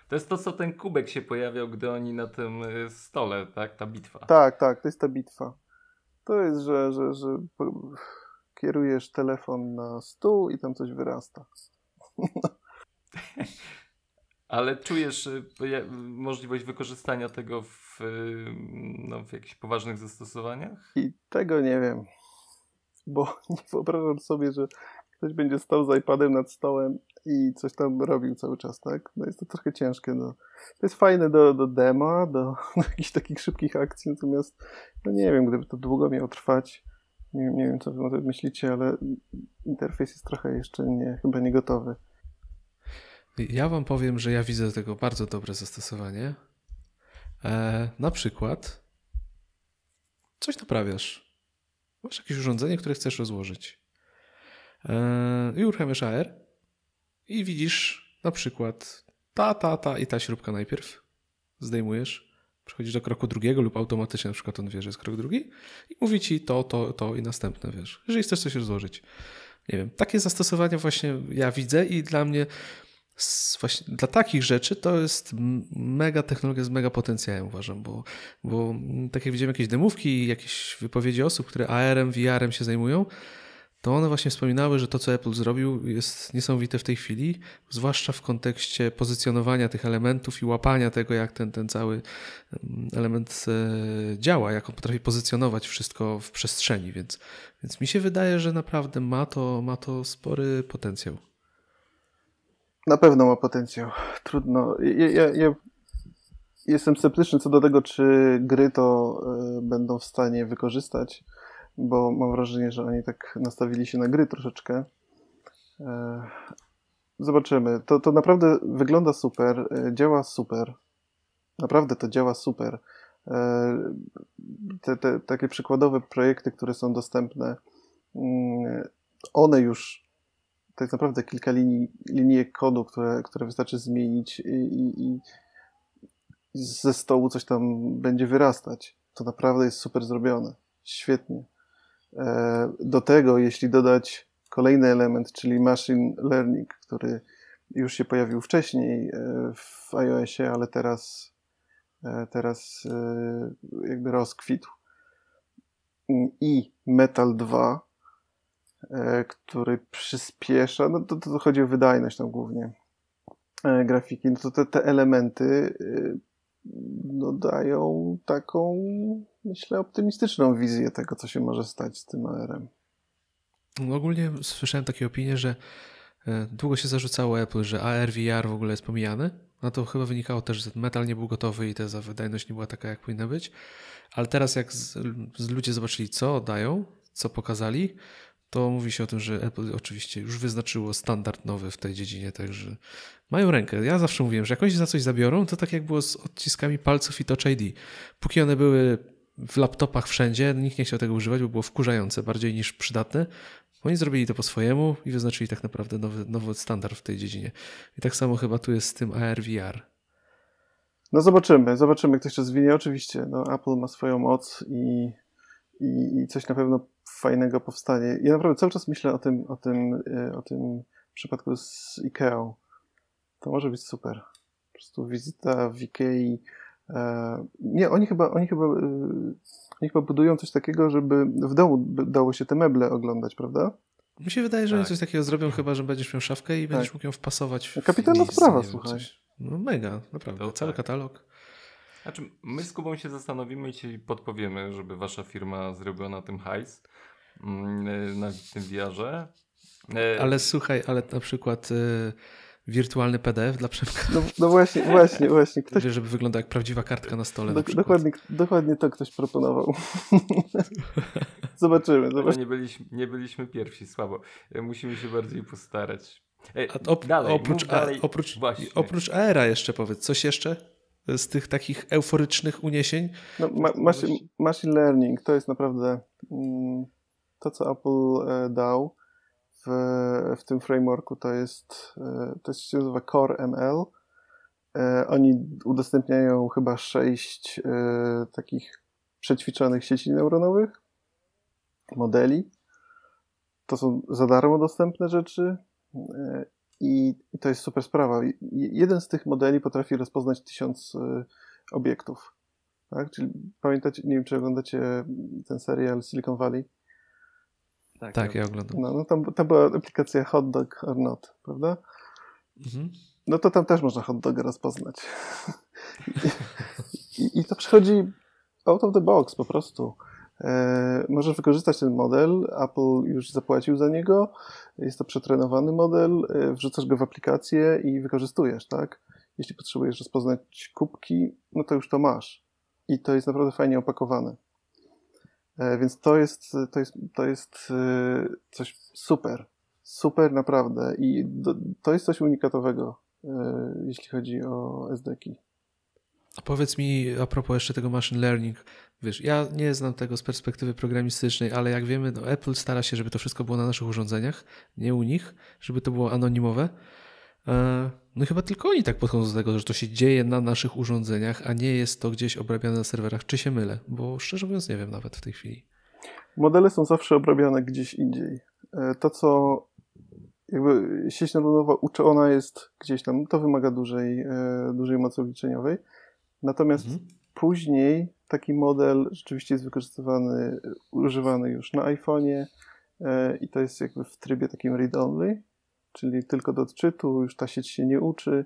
To jest to, co ten kubek się pojawiał, gdy oni na tym y, stole, tak? Ta bitwa. Tak, tak, to jest ta bitwa. To jest, że, że, że kierujesz telefon na stół i tam coś wyrasta. Ale czujesz y, możliwość wykorzystania tego w, y, no, w jakichś poważnych zastosowaniach? I tego nie wiem. Bo nie wyobrażam sobie, że ktoś będzie stał z iPadem nad stołem i coś tam robił cały czas, tak? No jest to trochę ciężkie. No. To jest fajne do, do dema, do, do jakichś takich szybkich akcji, natomiast no nie wiem, gdyby to długo miało trwać, nie, nie wiem, co wy o tym myślicie, ale interfejs jest trochę jeszcze nie, chyba nie gotowy. Ja wam powiem, że ja widzę do tego bardzo dobre zastosowanie. E, na przykład coś naprawiasz. Masz jakieś urządzenie, które chcesz rozłożyć. E, I uruchamiasz AR i widzisz na przykład ta, ta, ta i ta śrubka najpierw. Zdejmujesz, przechodzisz do kroku drugiego lub automatycznie na przykład on wie, że jest krok drugi i mówi ci to, to, to i następne, wiesz. Jeżeli chcesz coś rozłożyć. Nie wiem, takie zastosowania właśnie ja widzę i dla mnie właśnie dla takich rzeczy to jest mega technologia z mega potencjałem uważam, bo, bo tak jak widziałem jakieś demówki, jakieś wypowiedzi osób, które AR-em, VR-em się zajmują, to one właśnie wspominały, że to, co Apple zrobił, jest niesamowite w tej chwili, zwłaszcza w kontekście pozycjonowania tych elementów i łapania tego, jak ten, ten cały mm, element e, działa, jak on potrafi pozycjonować wszystko w przestrzeni, więc, więc mi się wydaje, że naprawdę ma to, ma to spory potencjał. Na pewno ma potencjał. Trudno. Ja, ja, ja jestem sceptyczny co do tego, czy gry to y, będą w stanie wykorzystać bo mam wrażenie, że oni tak nastawili się na gry troszeczkę. E, zobaczymy. To, to naprawdę wygląda super, e, działa super. Naprawdę to działa super. E, te, te takie przykładowe projekty, które są dostępne, mm, one już jest naprawdę kilka linii, linijek kodu, które, które wystarczy zmienić i, i, i ze stołu coś tam będzie wyrastać. To naprawdę jest super zrobione. Świetnie. E, do tego, jeśli dodać kolejny element, czyli machine learning, który już się pojawił wcześniej e, w iOSie, ale teraz, e, teraz jakby rozkwitł. I Metal 2, który przyspiesza, no to, to chodzi o wydajność tam głównie grafiki, no to te, te elementy no, dają taką, myślę, optymistyczną wizję tego, co się może stać z tym AR-em. No, ogólnie słyszałem takie opinie, że e, długo się zarzucało Apple, że AR, VR w ogóle jest pomijany. No to chyba wynikało też, że metal nie był gotowy i ta wydajność nie była taka, jak powinna być. Ale teraz jak z, z ludzie zobaczyli, co dają, co pokazali, to mówi się o tym, że Apple oczywiście już wyznaczyło standard nowy w tej dziedzinie, także mają rękę. Ja zawsze mówiłem, że jak oni za coś zabiorą, to tak jak było z odciskami palców i Touch ID. Póki one były w laptopach wszędzie, nikt nie chciał tego używać, bo było wkurzające bardziej niż przydatne. Oni zrobili to po swojemu i wyznaczyli tak naprawdę nowy, nowy standard w tej dziedzinie. I tak samo chyba tu jest z tym AR VR. No zobaczymy, zobaczymy, jak to się rozwinie. Oczywiście, no, Apple ma swoją moc i, i, i coś na pewno fajnego powstanie. Ja naprawdę cały czas myślę o tym, o tym, e, o tym przypadku z IKEA. To może być super. Po prostu wizyta w Ikei. E, nie, oni chyba, oni chyba, e, oni chyba budują coś takiego, żeby w domu dało się te meble oglądać, prawda? Mi się wydaje, że tak. coś takiego zrobią, chyba, że będziesz miał szafkę i będziesz tak. mógł ją wpasować. W Kapitalna sprawa, słuchaj. No mega, naprawdę. To Cały tak. katalog. Znaczy, my z Kubą się zastanowimy i ci podpowiemy, żeby wasza firma zrobiła na tym hajs, mm, na tym wiarze. Ale słuchaj, ale na przykład y, wirtualny PDF dla Przemka. No, no właśnie, właśnie, właśnie. Ktoś... Żeby wyglądał jak prawdziwa kartka na stole. Do, na dokładnie, dokładnie to ktoś proponował. zobaczymy. zobaczymy. Nie, byliśmy, nie byliśmy pierwsi, słabo. Musimy się bardziej postarać. Ej, op dalej, oprócz, dalej. A, oprócz, oprócz Aera jeszcze powiedz, coś jeszcze z tych takich euforycznych uniesień? No, ma, machine, machine learning to jest naprawdę mm, to, co Apple e, dał w, w tym frameworku, to jest, e, to jest się nazywa Core ML. E, oni udostępniają chyba sześć takich przećwiczonych sieci neuronowych, modeli. To są za darmo dostępne rzeczy i, i to jest super sprawa. Jeden z tych modeli potrafi rozpoznać tysiąc obiektów. Tak? Czyli pamiętacie, nie wiem, czy oglądacie ten serial Silicon Valley? Tak, tak ja oglądam. No, no tam, tam była aplikacja Hot Dog or Not, prawda? Mhm. No to tam też można hot doga rozpoznać. I, I, to przychodzi out of the box po prostu. E, możesz wykorzystać ten model, Apple już zapłacił za niego, jest to przetrenowany model, e, wrzucasz go w aplikację i wykorzystujesz, tak? Jeśli potrzebujesz rozpoznać kubki, no to już to masz. I to jest naprawdę fajnie opakowane. E, więc to jest, to jest, to jest coś super. Super naprawdę. I to jest coś unikatowego, jeśli chodzi o SDK. A powiedz mi a propos jeszcze tego machine learning. Wiesz, ja nie znam tego z perspektywy programistycznej, ale jak wiemy, no Apple stara się, żeby to wszystko było na naszych urządzeniach, nie u nich, żeby to było anonimowe. E, no chyba tylko oni tak podchodzą do tego, że to się dzieje na naszych urządzeniach, a nie jest to gdzieś obrabiane na serwerach. Czy się mylę? Bo szczerze mówiąc nie wiem nawet w tej chwili. Modele są zawsze obrabiane gdzieś indziej. E, to, co jakby sieć neuronowa uczona jest gdzieś tam, to wymaga dużej, e, dużej mocy obliczeniowej. Natomiast mhm. później taki model rzeczywiście jest wykorzystywany, używany już na iPhone'ie i to jest jakby w trybie takim read-only, czyli tylko do odczytu, już ta sieć się nie uczy.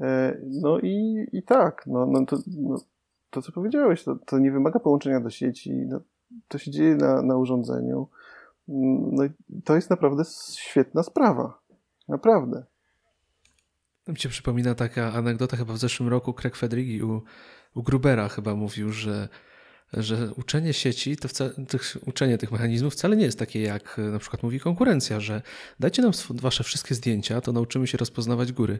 E, no i, i tak, no, no, to, no to co powiedziałeś, to, to nie wymaga połączenia do sieci, no, to się dzieje na, na urządzeniu. No i to jest naprawdę świetna sprawa. Naprawdę. Mi się przypomina taka anegdota, chyba w zeszłym roku Craig Federighi u, u Grubera chyba mówił, że że uczenie sieci, to wcale, tych, uczenie tych mechanizmów wcale nie jest takie, jak na przykład mówi konkurencja, że dajcie nam wasze wszystkie zdjęcia, to nauczymy się rozpoznawać góry.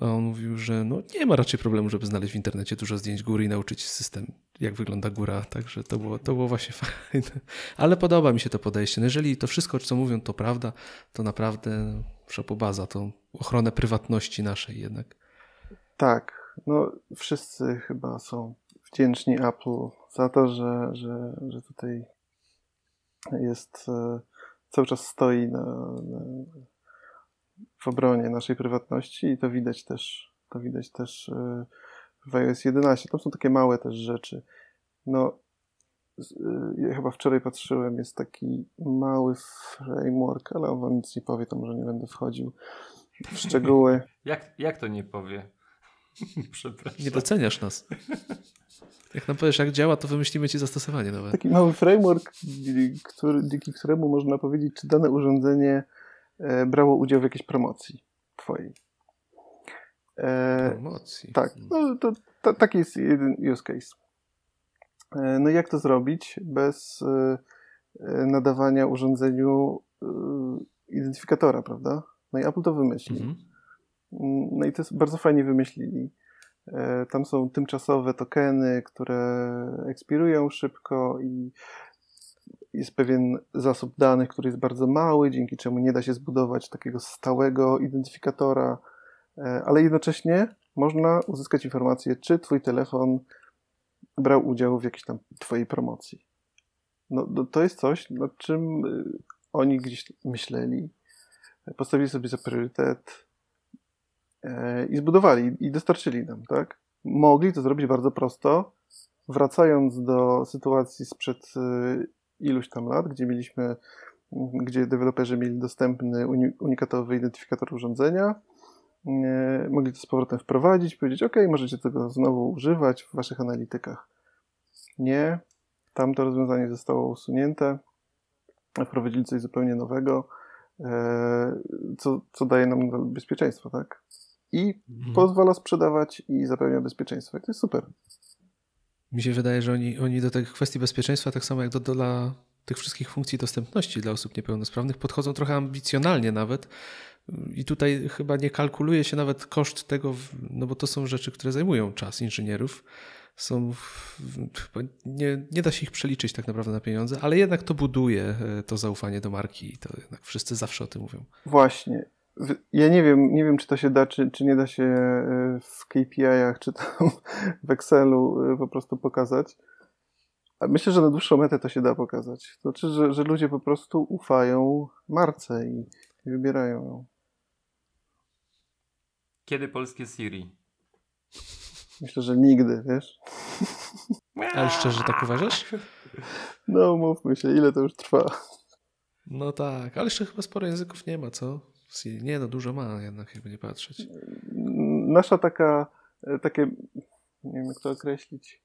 A on mówił, że no, nie ma raczej problemu, żeby znaleźć w internecie dużo zdjęć góry i nauczyć system, jak wygląda góra. Także to było, to było właśnie fajne. Ale podoba mi się to podejście. No jeżeli to wszystko, co mówią, to prawda, to naprawdę szapobaza, to ochronę prywatności naszej jednak. Tak, no wszyscy chyba są wdzięczni Apple za to, że, że, że tutaj jest, e, cały czas stoi na, na, w obronie naszej prywatności i to widać też, to widać też e, w iOS 11. Tam są takie małe też rzeczy. No, e, ja chyba wczoraj patrzyłem, jest taki mały framework, ale on wam nic nie powie, to może nie będę wchodził w szczegóły. jak, jak to nie powie? Przepraszam. Nie doceniasz nas. Jak nam powiesz, jak działa, to wymyślimy ci zastosowanie nowe. Taki mały framework, który, dzięki któremu można powiedzieć, czy dane urządzenie e, brało udział w jakiejś promocji twojej. E, promocji? Tak, no, to, to, taki jest jeden use case. E, no jak to zrobić bez e, nadawania urządzeniu identyfikatora, prawda? No i Apple to wymyśli. Mhm. Mm, no i to jest bardzo fajnie wymyślili. Tam są tymczasowe tokeny, które ekspirują szybko i jest pewien zasób danych, który jest bardzo mały, dzięki czemu nie da się zbudować takiego stałego identyfikatora, ale jednocześnie można uzyskać informację, czy Twój telefon brał udział w jakiejś tam Twojej promocji. No, to jest coś, nad czym y, oni gdzieś myśleli, postawili sobie za priorytet E, i zbudowali i dostarczyli nam, tak? Mogli to zrobić bardzo prosto, wracając do sytuacji sprzed e, iluś tam lat, gdzie mieliśmy, gdzie deweloperzy mieli dostępny unikatowy identyfikator urządzenia, e, mogli to z powrotem wprowadzić, powiedzieć, ok, możecie tego znowu używać w waszych analitykach. Nie, tamto rozwiązanie zostało usunięte, wprowadzili coś zupełnie nowego, e, co, co daje nam bezpieczeństwo, tak? I Mhm. pozwala sprzedawać i zapewnia bezpieczeństwo. I to jest super. Mi się wydaje, że oni, oni do tych kwestii bezpieczeństwa, tak samo jak do, do dla tych wszystkich funkcji dostępności dla osób niepełnosprawnych, podchodzą trochę ambicjonalnie nawet. I tutaj chyba nie kalkuluje się nawet koszt tego, no bo to są rzeczy, które zajmują czas inżynierów. Są, nie, nie da się ich przeliczyć tak naprawdę na pieniądze, ale jednak to buduje e, to zaufanie do marki i to jednak wszyscy zawsze o tym mówią. Właśnie. Ja nie wiem, nie wiem, czy to się da, czy, czy nie da się e, w KPI-ach, czy tam w Excelu e, po prostu pokazać. Myślę, że na dłuższą metę to się da pokazać. To znaczy, że, że ludzie po prostu ufają marce i wybierają ją. Kiedy polskie Siri? Myślę, że nigdy, wiesz? Ale szczerze tak uważasz? No, mówmy się, ile to już trwa. No tak, ale jeszcze chyba sporo języków nie ma, co? Nie, no dużo ma jednak, jakby nie patrzeć. Nasza taka, e, takie, nie wiem jak to określić,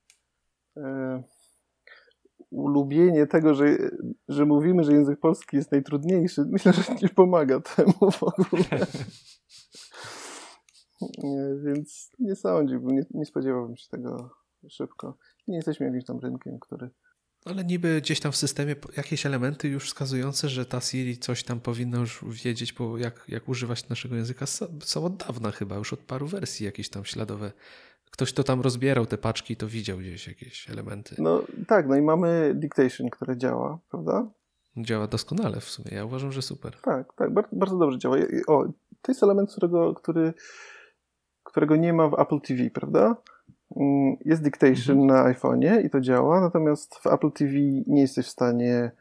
e, ulubienie tego, że, że mówimy, że język polski jest najtrudniejszy, myślę, że nie pomaga temu w ogóle. Więc nie sądziłbym, nie, nie spodziewałbym się tego szybko. Nie jesteśmy jakimś tam rynkiem, który Ale niby gdzieś tam w systemie jakieś elementy już wskazujące, że ta Siri coś tam powinna już wiedzieć, bo jak, jak używać naszego języka są od dawna chyba, już od paru wersji jakieś tam śladowe. Ktoś, kto tam rozbierał te paczki, to widział gdzieś jakieś elementy. No tak, no i mamy dictation, które działa, prawda? Działa doskonale w sumie. Ja uważam, że super. Tak, tak, bardzo, bardzo dobrze działa. O, to jest element, którego, który, którego nie ma w Apple TV, prawda? Mm, Jest dictation na iPhone'ie i to działa, natomiast w Apple TV nie jesteś w stanie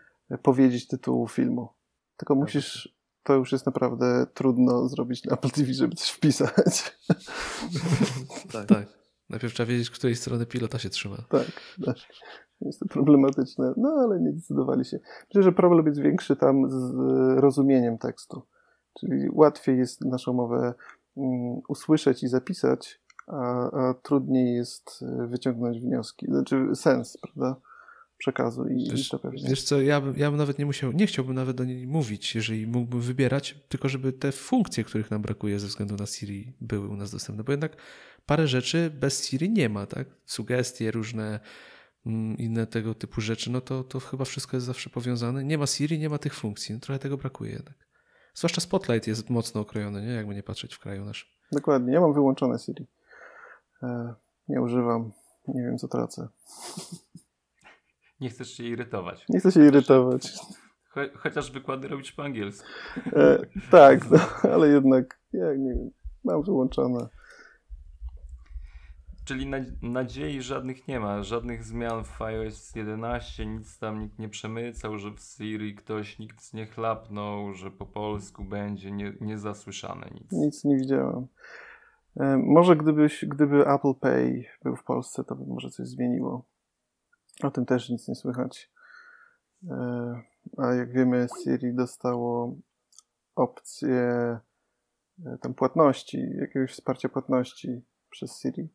powiedzieć tytułu filmu. Tylko musisz, to już jest naprawdę trudno zrobić na Apple TV, żeby coś wpisać. Tak. tak. Najpierw trzeba wiedzieć, której strony pilota się trzyma. Tak, tak. Jest to problematyczne, no ale nie decydowali się. Myślę, że problem jest większy tam z rozumieniem tekstu. Czyli łatwiej jest naszą mowę usłyszeć i zapisać, a, a trudniej jest y, wyciągnąć wnioski, znaczy sens, prawda? Przekazu i, i Wiesz, to pewnie. wiesz co, ja bym, ja bym nawet nie musiał, nie chciałbym nawet do niej mówić, jeżeli mógłbym wybierać, tylko żeby te funkcje, których nam brakuje ze względu na Siri, były u nas dostępne, bo jednak parę rzeczy bez Siri nie ma, tak? Sugestie, różne mm, inne tego typu rzeczy, no to, to chyba wszystko jest zawsze powiązane. Nie ma Siri, nie ma tych funkcji, no trochę tego brakuje jednak. Zwłaszcza Spotlight jest mocno okrojony, nie? Jakby nie patrzeć w kraju naszym. Dokładnie, ja mam wyłączone Siri. E, nie używam, nie wiem co tracę. Nie chcesz się irytować. Nie chcę się irytować. Cho chociaż wykłady robisz po angielsku. E, tak, no, ale jednak, ja nie wiem, mam wyłączone. Czyli nad nadziei żadnych nie ma, żadnych zmian w iOS 11, nic tam nikt nie przemycał, że w Siri ktoś nikt nie chlapnął, że po polsku będzie nie, niezasłyszane nic. Nic nie widziałem. E, Może gdybyś, gdyby Apple Pay był w Polsce, to by może coś zmieniło. O tym też nic nie słychać. E, A jak wiemy, Siri dostało opcję e, tam płatności, jakiegoś wsparcia płatności przez Siri.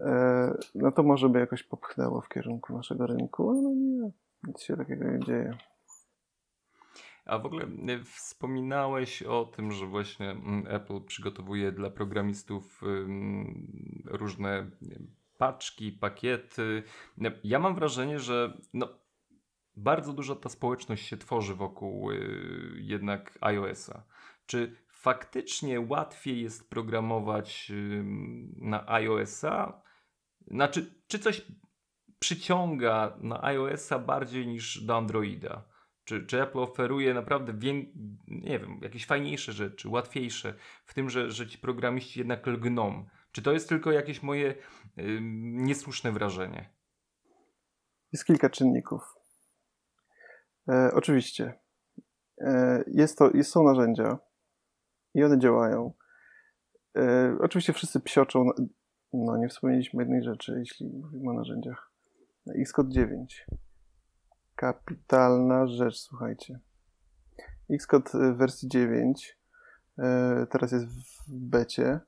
E, No to może by jakoś popchnęło w kierunku naszego rynku, ale nie, nic się takiego nie dzieje. A w ogóle y, wspominałeś o tym, że właśnie mm, Apple przygotowuje dla programistów różne paczki, pakiety. No, Ja mam wrażenie, że no, bardzo dużo ta społeczność się tworzy wokół y, jednak iOS-a. Czy faktycznie łatwiej jest programować na iOS-a? Znaczy, czy coś przyciąga na iOS-a bardziej niż do Androida? Czy, czy Apple oferuje naprawdę, nie wiem, jakieś fajniejsze rzeczy, łatwiejsze, w tym, że, że ci programiści jednak lgną? Czy to jest tylko jakieś moje ym, niesłuszne wrażenie? Jest kilka czynników. E, oczywiście. E, jest to, jest, są narzędzia i one działają. E, oczywiście wszyscy psioczą. No, nie wspomnieliśmy jednej rzeczy, jeśli mówimy o narzędziach. Xcode 9. Kapitalna rzecz, słuchajcie. Xcode wersji 9 e, teraz jest w becie.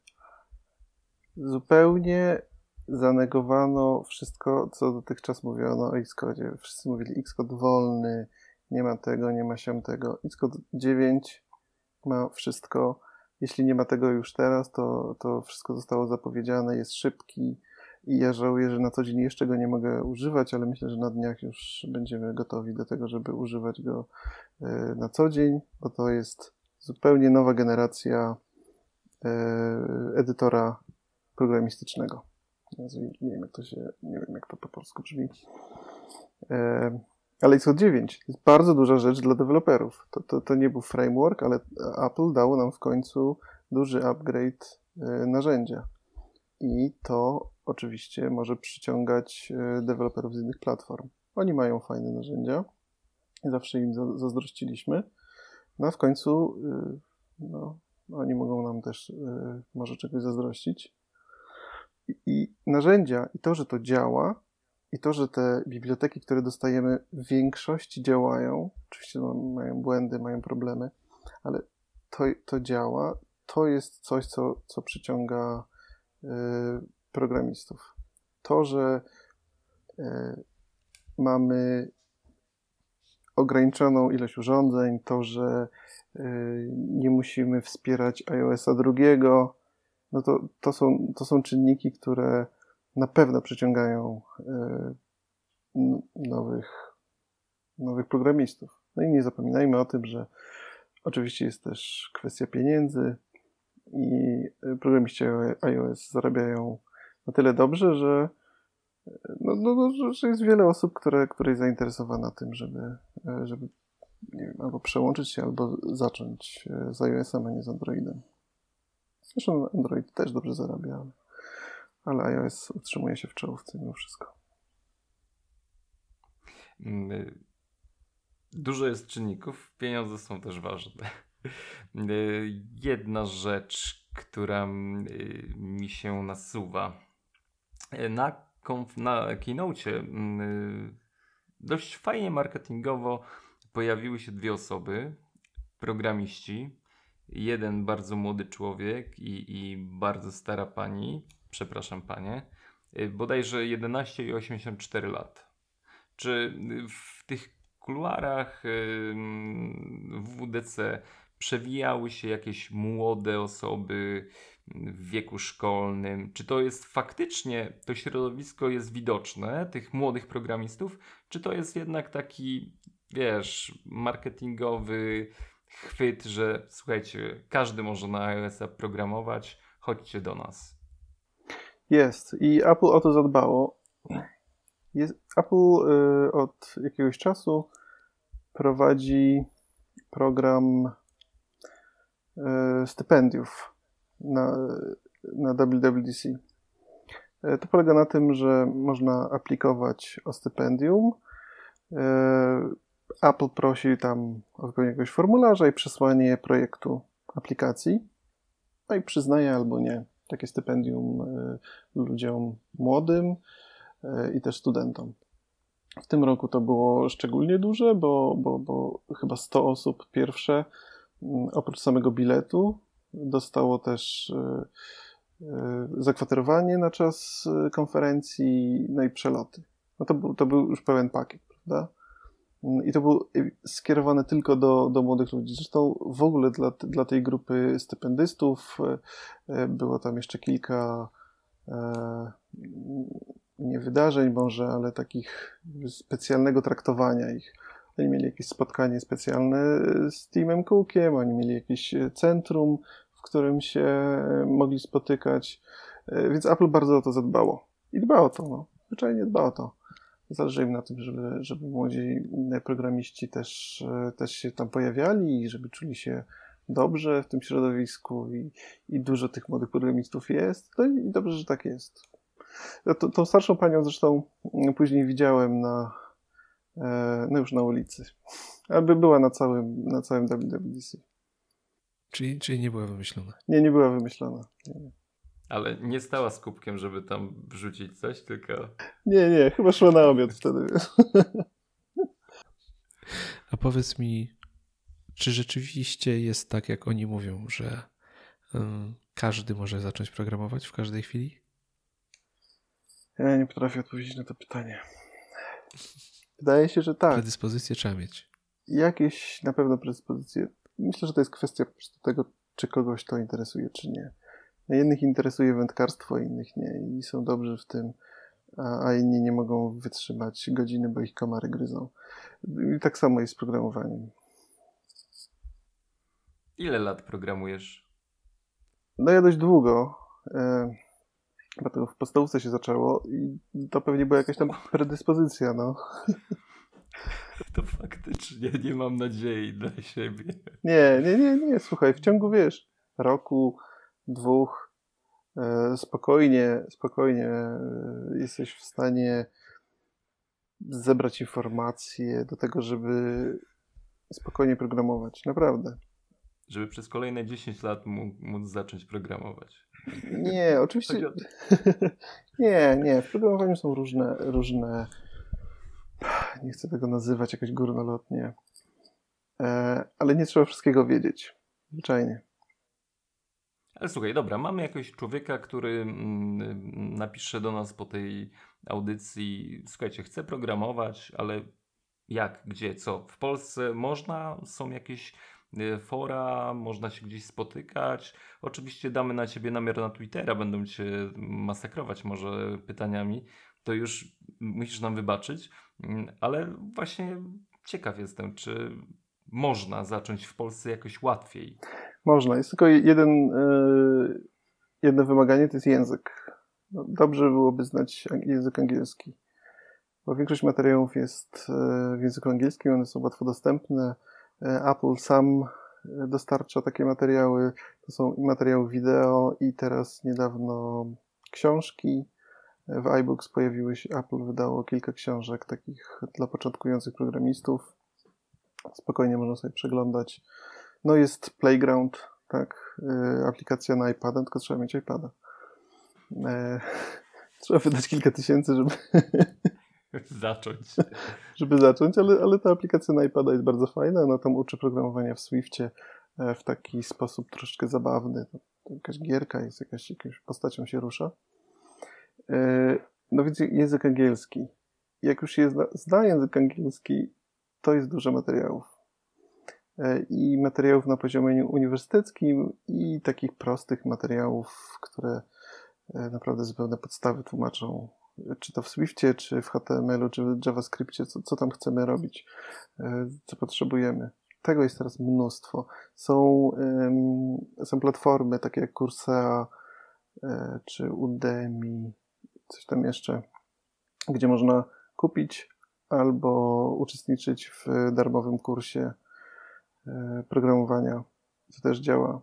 Zupełnie zanegowano wszystko, co dotychczas mówiono o Xcode. Wszyscy mówili Xcode wolny, nie ma tego, nie ma siam tego. Xcode 9 ma wszystko. Jeśli nie ma tego już teraz, to, to wszystko zostało zapowiedziane, jest szybki i ja żałuję, że na co dzień jeszcze go nie mogę używać, ale myślę, że na dniach już będziemy gotowi do tego, żeby używać go e, na co dzień, bo to jest zupełnie nowa generacja e, edytora programistycznego. Nie wiem, jak to się, nie wiem, jak to po polsku brzmi. E, ale Xcode 9 to jest bardzo duża rzecz dla deweloperów. To, to, to nie był framework, ale Apple dało nam w końcu duży upgrade narzędzia. I to oczywiście może przyciągać deweloperów z innych platform. Oni mają fajne narzędzia. Zawsze im zazdrościliśmy. No a w końcu y, no, oni mogą nam też może czegoś zazdrościć. I, I narzędzia, i to, że to działa, i to, że te biblioteki, które dostajemy, w większości działają, oczywiście no, mają błędy, mają problemy, ale to, to działa, to jest coś, co, co przyciąga y, programistów. To, że y, mamy ograniczoną ilość urządzeń, to, że y, nie musimy wspierać iOS-a drugiego, no to, to, są, to są czynniki, które na pewno przyciągają y, nowych, nowych programistów. No i nie zapominajmy o tym, że oczywiście jest też kwestia pieniędzy i programiści iOS zarabiają na tyle dobrze, że no, no, no, że jest wiele osób, które, które jest zainteresowana tym, żeby, e, żeby nie wiem, albo przełączyć się, albo zacząć e, z iOS-em, a nie z Androidem. Zresztą Android też dobrze zarabia, ale, ale iOS utrzymuje się w czołówce mimo wszystko. Mm, y, dużo jest czynników, pieniądze są też ważne. Y, jedna rzecz, która y, mi się nasuwa. Na na keynote mm, dość fajnie marketingowo pojawiły się dwie osoby, programiści. Jeden bardzo młody człowiek i, i bardzo stara pani, przepraszam panie, y, bodajże 11 i 84 lat. Czy w tych kuluarach y, mm, WDC przewijały się jakieś młode osoby, w wieku szkolnym? Czy to jest faktycznie, to środowisko jest widoczne, tych młodych programistów, czy to jest jednak taki, wiesz, marketingowy chwyt, że słuchajcie, każdy może na iOS-a programować, chodźcie do nas. Jest i Apple o to zadbało. Jest, Apple y, od jakiegoś czasu prowadzi program y, stypendiów na, na WWDC. E, to polega na tym, że można aplikować o stypendium. E, Apple prosi tam o wypełnienie jakiegoś formularza i przesłanie projektu aplikacji. No i przyznaje albo nie takie stypendium e, ludziom młodym i też studentom. W tym roku to było szczególnie duże, bo, bo, bo chyba 100 osób pierwsze, oprócz samego biletu, Dostało też e, zakwaterowanie na czas konferencji, no i przeloty. No to, był, to był już pełen pakiet, prawda? I to było skierowane tylko do, do młodych ludzi. Zresztą w ogóle dla, dla tej grupy stypendystów było tam jeszcze kilka nie wydarzeń może, ale takich specjalnego traktowania ich. Oni mieli jakieś spotkanie specjalne z Teamem Cookiem, oni mieli jakieś centrum, w którym się mogli spotykać, e, więc Apple bardzo o to zadbało. I dba o to, no. Zwyczajnie dba o to. Zależy im na tym, żeby, żeby młodzi programiści też, e, też się tam pojawiali i żeby czuli się dobrze w tym środowisku i, i dużo tych młodych programistów jest. No i dobrze, że tak jest. To, tą starszą panią zresztą później widziałem na, E, no już na ulicy. Aby była na całym, na całym WWDC. Czyli, czyli nie była wymyślona? Nie, nie była wymyślona. Nie. Ale nie stała z kubkiem, żeby tam wrzucić coś, tylko... Nie, nie, chyba szła na obiad wtedy. A powiedz mi, czy rzeczywiście jest tak, jak oni mówią, że um, każdy może zacząć programować w każdej chwili? Ja nie potrafię odpowiedzieć na to pytanie. Wydaje się, że tak. Predyspozycję trzeba mieć. jakieś na pewno predyspozycje. Myślę, że to jest kwestia po prostu tego, czy kogoś to interesuje, czy nie. Jednych interesuje wędkarstwo, innych nie i są dobrzy w tym, a, inni nie mogą wytrzymać godziny, bo ich komary gryzą. I tak samo jest z programowaniem. Ile lat programujesz? No ja dość długo. E, bo w podstawówce się zaczęło i to pewnie była jakaś tam predyspozycja, no. To faktycznie nie mam nadziei dla siebie. Nie, nie, nie, nie. Słuchaj, w ciągu, wiesz, roku, dwóch, e, spokojnie, spokojnie e, jesteś w stanie zebrać informacje do tego, żeby spokojnie programować. Naprawdę. Żeby przez kolejne 10 lat móc zacząć programować. Nie, oczywiście. nie, nie. W programowaniu są różne, różne. Nie chcę tego nazywać jakoś górnolotnie. E, ale nie trzeba wszystkiego wiedzieć. Zwyczajnie. Ale słuchaj, dobra, mamy jakiegoś człowieka, który mm, napisze do nas po tej audycji, słuchajcie, chcę programować, ale jak, gdzie, co? W Polsce można? Są jakieś y, fora, można się gdzieś spotykać. Oczywiście damy na ciebie namiar na Twittera, będą cię masakrować może pytaniami. To już musisz nam wybaczyć, mm, ale właśnie ciekaw jestem, czy można zacząć w Polsce jakoś łatwiej. Można. Jest tylko jeden, yy, jedno wymaganie, to jest język. No, dobrze byłoby znać język angielski, bo większość materiałów jest e, w języku angielskim, one są łatwo dostępne. E, Apple sam dostarcza takie materiały. To są i materiały wideo, i teraz niedawno książki. W iBooks pojawiły się, Apple wydało kilka książek takich dla początkujących programistów. Spokojnie można sobie przeglądać. No jest Playground, tak, e, aplikacja na iPada, tylko trzeba mieć iPada. E, trzeba wydać kilka tysięcy, żeby zacząć. żeby zacząć, ale, ale ta aplikacja na iPada jest bardzo fajna. Ona tam uczy programowania w Swiftie e, w taki sposób troszeczkę zabawny. Jakaś gierka jest, jakaś, jakąś postacią się rusza. E, no więc język angielski. Jak już się zna, zna język angielski, to jest dużo materiałów. E, I materiałów na poziomie uniwersyteckim, i takich prostych materiałów, które E, naprawdę zupełne podstawy tłumaczą, czy to w Swiftie, czy w HTML-u, czy w JavaScriptie, co, co tam chcemy robić, e, co potrzebujemy. Tego jest teraz mnóstwo. Są, są platformy takie jak Coursera, e, czy Udemy, coś tam jeszcze, gdzie można kupić albo uczestniczyć w darmowym kursie programowania. To też działa.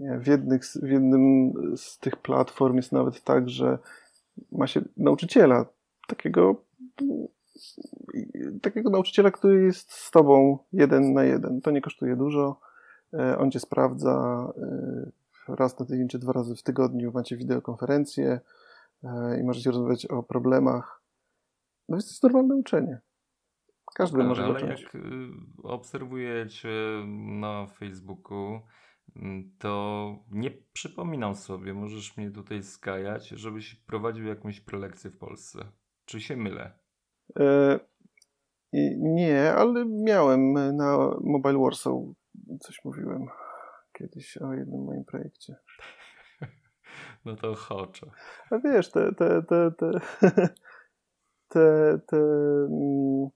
W, jednych, w jednym z tych platform jest nawet tak, że ma się nauczyciela, takiego, takiego nauczyciela, który jest z tobą jeden na jeden. To nie kosztuje dużo. E, on cię sprawdza e, raz na tydzień czy dwa razy w tygodniu. Macie wideokonferencję e, i możecie rozmawiać o problemach. No więc to jest normalne uczenie. Każdy ale, może ale zacząć. Jak y, obserwujecie na Facebooku, Mm, to nie przypominam sobie, możesz mnie tutaj skajać, żebyś prowadził jakąś prelekcję w Polsce. Czy się mylę? E, nie, ale miałem na Mobile Warsaw coś mówiłem kiedyś o jednym moim projekcie. No to choczę. A wiesz, te, te, te, te, te, te, mm,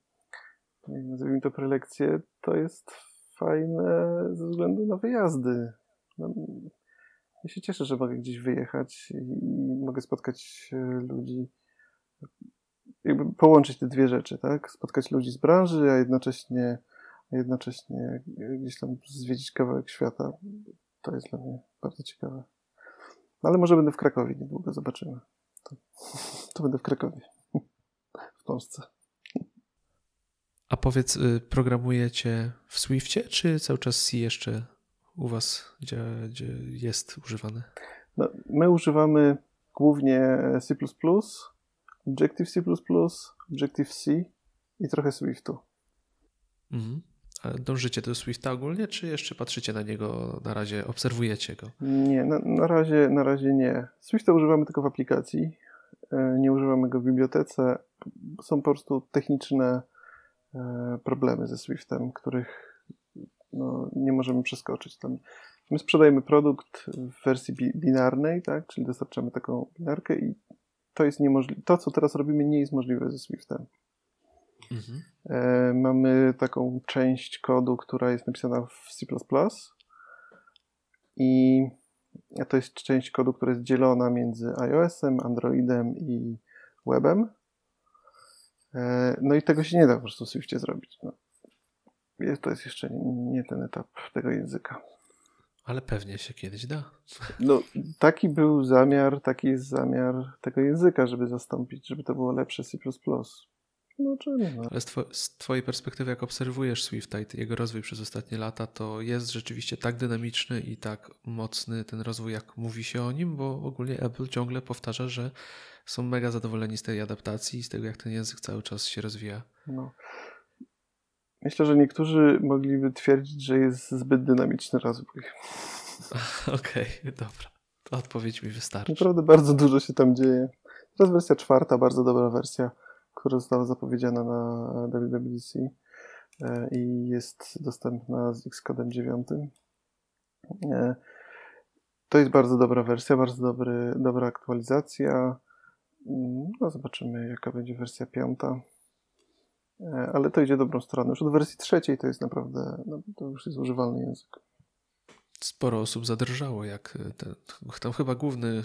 nazwijmy to prelekcje, to jest fajne ze względu na wyjazdy. No, ja się cieszę, że mogę gdzieś wyjechać i mogę spotkać e, ludzi, jakby połączyć te dwie rzeczy, tak? Spotkać ludzi z branży, a jednocześnie, a jednocześnie gdzieś tam zwiedzić kawałek świata. To jest dla mnie bardzo ciekawe. No, ale może będę w Krakowie niedługo, zobaczymy. To, to będę w Krakowie, w Polsce. A powiedz, y, programujecie w Swiftie, czy cały czas C jeszcze u Was gdzie, gdzie jest używany? No, my używamy głównie C++, Objective-C++, Objective-C i trochę Swiftu. Mhm. A dążycie do Swifta ogólnie, czy jeszcze patrzycie na niego, na razie obserwujecie go? Nie, na, na, razie, na razie nie. Swifta używamy tylko w aplikacji, e, nie używamy go w bibliotece. Są po prostu techniczne problemy ze Swiftem, których no, nie możemy przeskoczyć. Tam my sprzedajemy produkt w wersji binarnej, tak? czyli dostarczamy taką binarkę i to jest niemożliwe. To, co teraz robimy, nie jest możliwe ze Swiftem. Mhm. E, mamy taką część kodu, która jest napisana w C i to jest część kodu, która jest dzielona między iOS-em, Androidem i webem. E, no i tego się nie da po prostu w Swiftie zrobić. No. To jest jeszcze nie ten etap tego języka. Ale pewnie się kiedyś da. No, taki był zamiar, taki jest zamiar tego języka, żeby zastąpić, żeby to było lepsze C. No? No. Ale z, two z, Twojej perspektywy, jak obserwujesz Swifta i jego rozwój przez ostatnie lata, to jest rzeczywiście tak dynamiczny i tak mocny ten rozwój, jak mówi się o nim, bo ogólnie Apple ciągle powtarza, że są mega zadowoleni z tej adaptacji i z tego, jak ten język cały czas się rozwija. No. Myślę, że niektórzy mogliby twierdzić, że jest zbyt dynamiczny rozwój. Okej, okay, dobra. To odpowiedź mi wystarczy. Naprawdę bardzo dużo się tam dzieje. Teraz wersja czwarta, bardzo dobra wersja, która została zapowiedziana na WWDC e, i jest dostępna z Xcodem 9. E, to jest bardzo dobra wersja, bardzo dobry, dobra aktualizacja. No zobaczymy, jaka będzie wersja piąta. E, ale to idzie dobrą stronę. Już od wersji trzeciej to jest naprawdę, no, to już jest używalny język. Sporo osób zadrżało, jak ten, tam chyba główny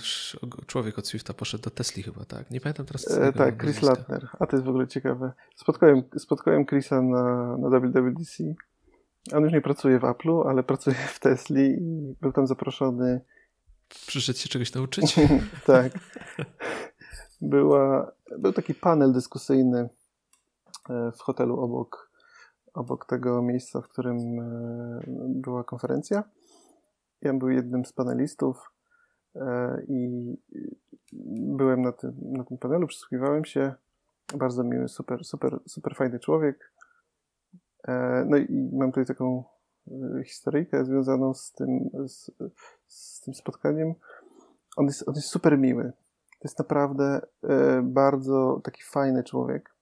człowiek od Swifta poszedł do Tesli chyba, tak? Nie pamiętam teraz. E, tak, Chris Latner. A to jest w ogóle ciekawe. Spotkałem, spotkałem Chrisa na, na WWDC. On już nie pracuje w Apple'u, ale pracuje w Tesli i był tam zaproszony. Przyszedł się czegoś nauczyć? tak. Była, był taki panel dyskusyjny E, w hotelu obok, obok tego miejsca, w którym e, była konferencja. Ja byłem jednym z panelistów e, i byłem na tym, na tym panelu, przysłuchiwałem się. Bardzo miły, super, super, super fajny człowiek. No i mam tutaj taką historyjkę związaną z tym, z, z tym spotkaniem. On jest, on jest super miły. To jest naprawdę bardzo taki fajny człowiek.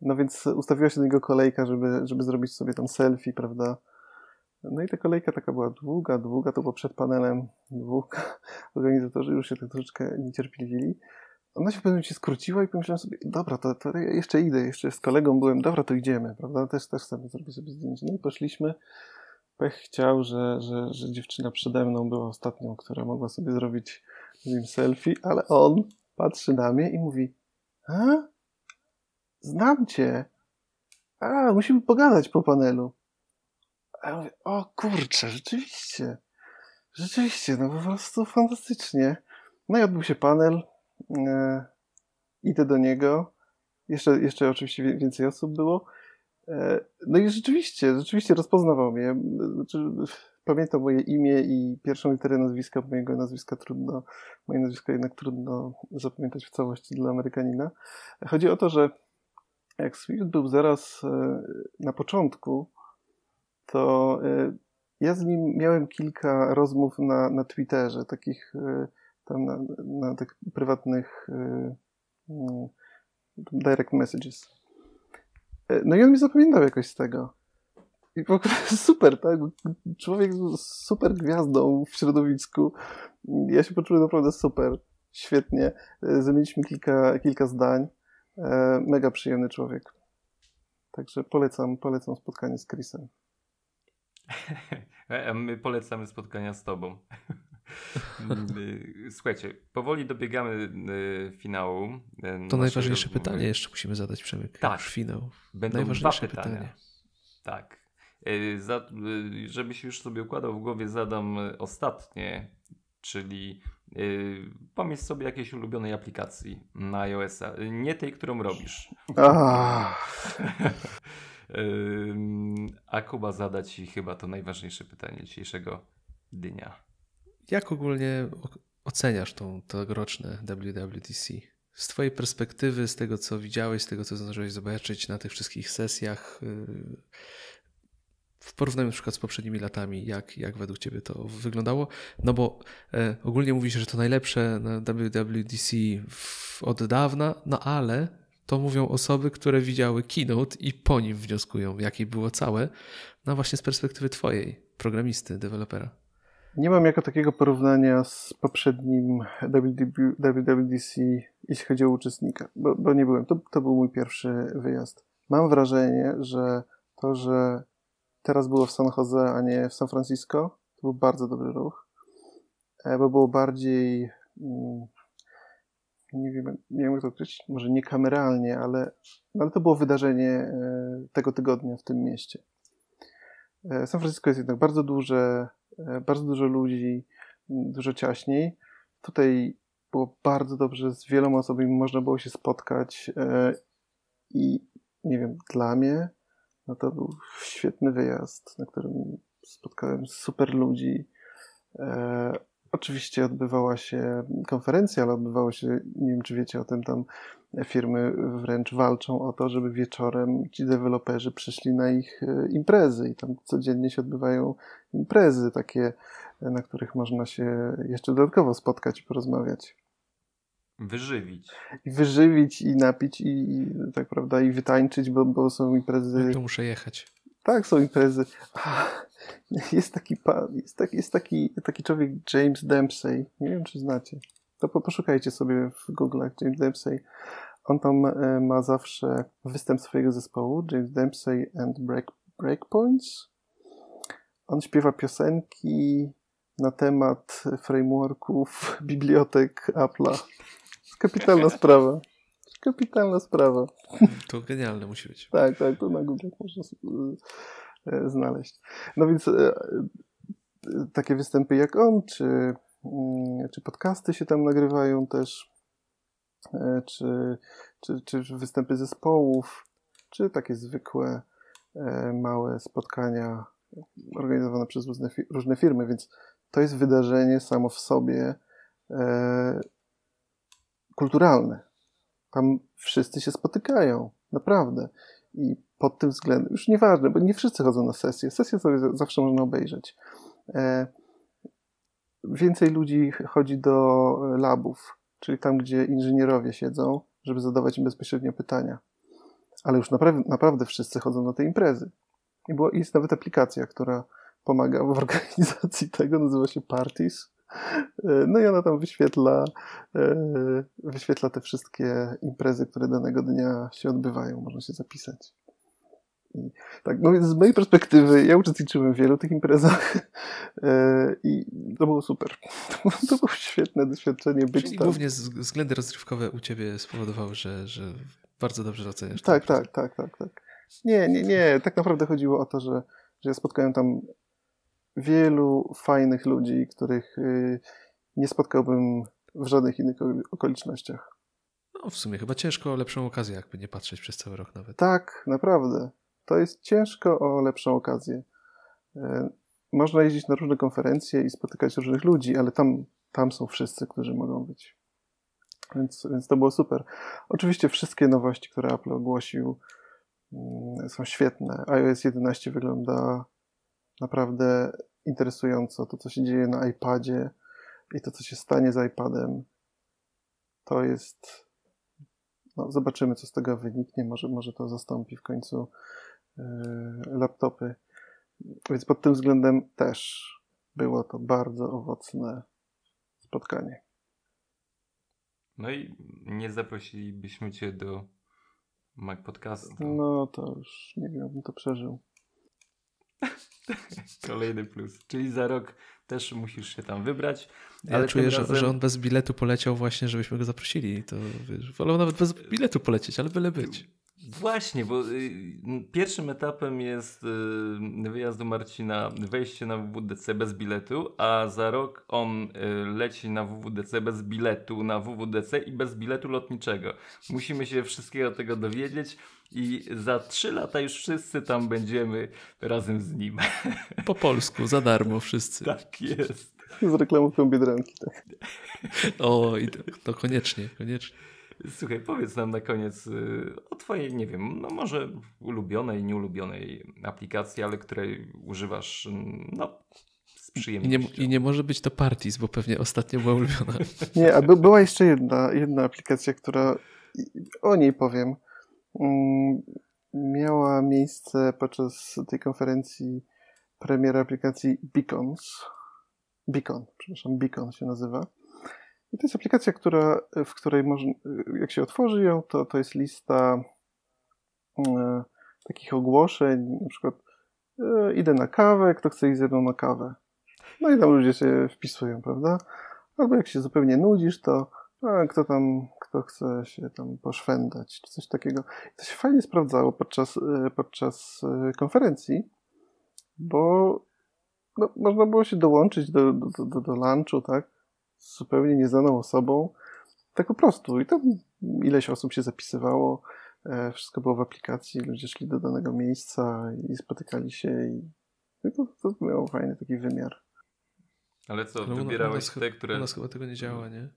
No więc ustawiła się do niego kolejka, żeby, żeby zrobić sobie tam selfie, prawda? No i ta kolejka taka była długa, długa, to było przed panelem długa. Organizatorzy już się tak troszeczkę niecierpliwili. Ona się w pewnym momencie skróciła i pomyślałem sobie, dobra, to, to ja jeszcze idę, jeszcze z kolegą byłem, dobra, to idziemy, prawda? Też, też sobie zrobić sobie zdjęcie. No i poszliśmy. Pech chciał, że, że, że dziewczyna przede mną była ostatnią, która mogła sobie zrobić z nim selfie, ale on patrzy na mnie i mówi, a? znam cię. A, musimy pogadać po panelu. Ja mówię, o kurczę, rzeczywiście. Rzeczywiście, no po prostu fantastycznie. No i odbył się panel. E, idę do niego. Jeszcze, jeszcze oczywiście więcej osób było. E, no i rzeczywiście, rzeczywiście rozpoznawał mnie. Znaczy, pamiętam moje imię i pierwszą literę nazwiska, mojego nazwiska trudno, moje nazwisko jednak trudno zapamiętać w całości dla Amerykanina. Chodzi o to, że jak Swift był zaraz e, na początku, to e, ja z nim miałem kilka rozmów na, na Twitterze, takich e, tam na, na tych prywatnych mm, direct messages. No i on mi zapamiętał jakoś z tego. I w ogóle super, tak? Człowiek z super gwiazdą w środowisku. Ja się poczułem naprawdę super. Świetnie. Zamieniliśmy kilka, kilka zdań. Mega przyjemny człowiek. Także polecam, polecam spotkanie z Chrisem. A my polecamy spotkania z tobą. Słuchajcie, powoli dobiegamy e, finału. E, to najważniejsze pytanie jeszcze musimy zadać, Przemyk. Tak. Już finał. Będą najważniejsze dwa pytania. Pytanie. Tak. Za, żebyś już sobie układał w głowie, zadam ostatnie, czyli pomyśl sobie jakiejś ulubionej aplikacji na iOS-a. Nie tej, którą robisz. a Kuba zada Ci chyba to najważniejsze pytanie dzisiejszego dnia. Jak ogólnie oceniasz tą tegoroczne WWDC? Z Twojej perspektywy, z tego co widziałeś, z tego co zdążyłeś zobaczyć na tych wszystkich sesjach, yy, w porównaniu na przykład z poprzednimi latami, jak, jak według Ciebie to wyglądało? No bo e, ogólnie mówi się, że to najlepsze na WWDC w, od dawna, no ale to mówią osoby, które widziały keynote i po nim wnioskują, jakie było całe, no właśnie z perspektywy twojej, programisty, dewelopera. Nie mam jako takiego porównania z poprzednim WWDC, jeśli chodzi o uczestnika, bo, bo nie byłem. To, to był mój pierwszy wyjazd. Mam wrażenie, że to, że teraz było w San Jose, a nie w San Francisco, to był bardzo dobry ruch, e, bo było bardziej, mm, nie wiem, nie wiem jak to określić, może nie kameralnie, ale, ale to było wydarzenie e, tego tygodnia w tym mieście. E, San Francisco jest jednak bardzo duże, bardzo dużo ludzi, dużo ciaśniej. Tutaj było bardzo dobrze, z wieloma osobami można było się spotkać i nie wiem, dla mnie no to był świetny wyjazd, na którym spotkałem super ludzi. E, oczywiście odbywała się konferencja, ale odbywało się, nie wiem czy wiecie o tym, tam firmy wręcz walczą o to, żeby wieczorem ci deweloperzy przyszli na ich e, imprezy i tam codziennie się odbywają imprezy takie, na których można się jeszcze dodatkowo spotkać i porozmawiać. Wyżywić. I wyżywić, i napić, i, i tak prawda, i wytańczyć, bo, bo są imprezy. To muszę jechać. Tak, są imprezy. Jest taki, jest taki, jest taki, taki człowiek James Dempsey. Nie wiem, czy znacie. To poszukajcie sobie w Google James Dempsey. On tam e, ma zawsze występ swojego zespołu, James Dempsey and Break, Breakpoints. On śpiewa piosenki na temat frameworków, bibliotek Apple'a. Kapitalna sprawa. Kapitalna sprawa. To genialne musi być. tak, tak, to na Google można e, znaleźć. No więc e, takie występy jak on, czy, mm, czy podcasty się tam nagrywają też, e, czy, czy, czy występy zespołów, czy takie zwykłe małe spotkania organizowane przez różne, różne firmy, więc to jest wydarzenie samo w sobie kulturalne. Tam wszyscy się spotykają, naprawdę. I pod tym względem, już nieważne, bo nie wszyscy chodzą na sesje. Sesje sobie zawsze można obejrzeć. E, więcej ludzi chodzi do labów, czyli tam, gdzie inżynierowie siedzą, żeby zadawać im bezpośrednio pytania. Ale już naprawdę, wszyscy chodzą na te imprezy. I jest nawet aplikacja, która pomaga w organizacji tego, nazywa się Parties. E, no i ona tam wyświetla, e, wyświetla te wszystkie imprezy, które danego dnia się odbywają. Można się zapisać. I tak, no więc z mojej perspektywy, ja uczestniczyłem w wielu tych imprezach e, i to było super. To było świetne doświadczenie być Czyli tam. głównie względy rozrywkowe u ciebie spowodowały, że, że bardzo dobrze oceniasz. Tak, tak, tak, tak, tak. Nie, nie, nie. Tak naprawdę chodziło o to, że, że ja spotkałem tam wielu fajnych ludzi, których y, nie spotkałbym w żadnych innych okolicznościach. No, w sumie chyba ciężko o lepszą okazję, jakby nie patrzeć przez cały rok nawet. Tak, naprawdę. To jest ciężko o lepszą okazję. Y, można jeździć na różne konferencje i spotykać różnych ludzi, ale tam, tam są wszyscy, którzy mogą być. Więc, więc to było super. Oczywiście wszystkie nowości, które Apple ogłosił, mm, są świetne. iOS 11 wygląda naprawdę interesująco. To, co się dzieje na iPadzie i to, co się stanie z iPadem, to jest. No, zobaczymy, co z tego wyniknie. Może, może to zastąpi w końcu yy, laptopy. Więc pod tym względem też było to bardzo owocne spotkanie. No i nie zaprosilibyśmy Cię do Mac Podcastu. No to już nie wiem, bym to przeżył. Kolejny plus. Czyli za rok też musisz się tam wybrać. Ja ale czuję, razem... że on bez biletu poleciał właśnie, żebyśmy go zaprosili. To wiesz, wolał nawet bez biletu polecieć, ale byle być. Właśnie, bo y, pierwszym etapem jest y, wyjazd do Marcina, wejście na WWDC bez biletu, a za rok on y, leci na WWDC bez biletu na WWDC i bez biletu lotniczego. Musimy się wszystkiego tego dowiedzieć i za trzy lata już wszyscy tam będziemy razem z nim. Po polsku, za darmo wszyscy. Tak jest. Z reklamówką Biedronki, tak. O, i to, to koniecznie, koniecznie. Słuchaj, powiedz nam na koniec y, o twojej, nie wiem, no może ulubionej, nieulubionej aplikacji, ale której używasz, no, z przyjemnością. I nie, I nie może być to Parties, bo pewnie ostatnio była ulubiona. Nie, a była jeszcze jedna, jedna aplikacja, która o niej powiem. Mm, miała miejsce podczas tej konferencji premiera aplikacji Beacons. Beacon, przepraszam, Beacon się nazywa. I to jest aplikacja, która, w której można, jak się otworzy ją, to, to jest lista e, takich ogłoszeń, na przykład e, idę na kawę, kto chce iść ze mną na kawę. No i tam ludzie się wpisują, prawda? Albo jak się zupełnie nudzisz, to a, kto tam, kto chce się tam poszwendać, czy coś takiego. I to się fajnie sprawdzało podczas, e, podczas e, konferencji, bo no, można było się dołączyć do, do, do, do lunchu, tak? Z zupełnie nieznaną osobą. Tak po prostu. I tam ileś osób się zapisywało. E, wszystko było w aplikacji. Ludzie szli do danego miejsca i spotykali się. I, i to, to miało fajny taki wymiar. Ale co, Ale wybierałeś te, które... U nas chyba tego nie działa, nie?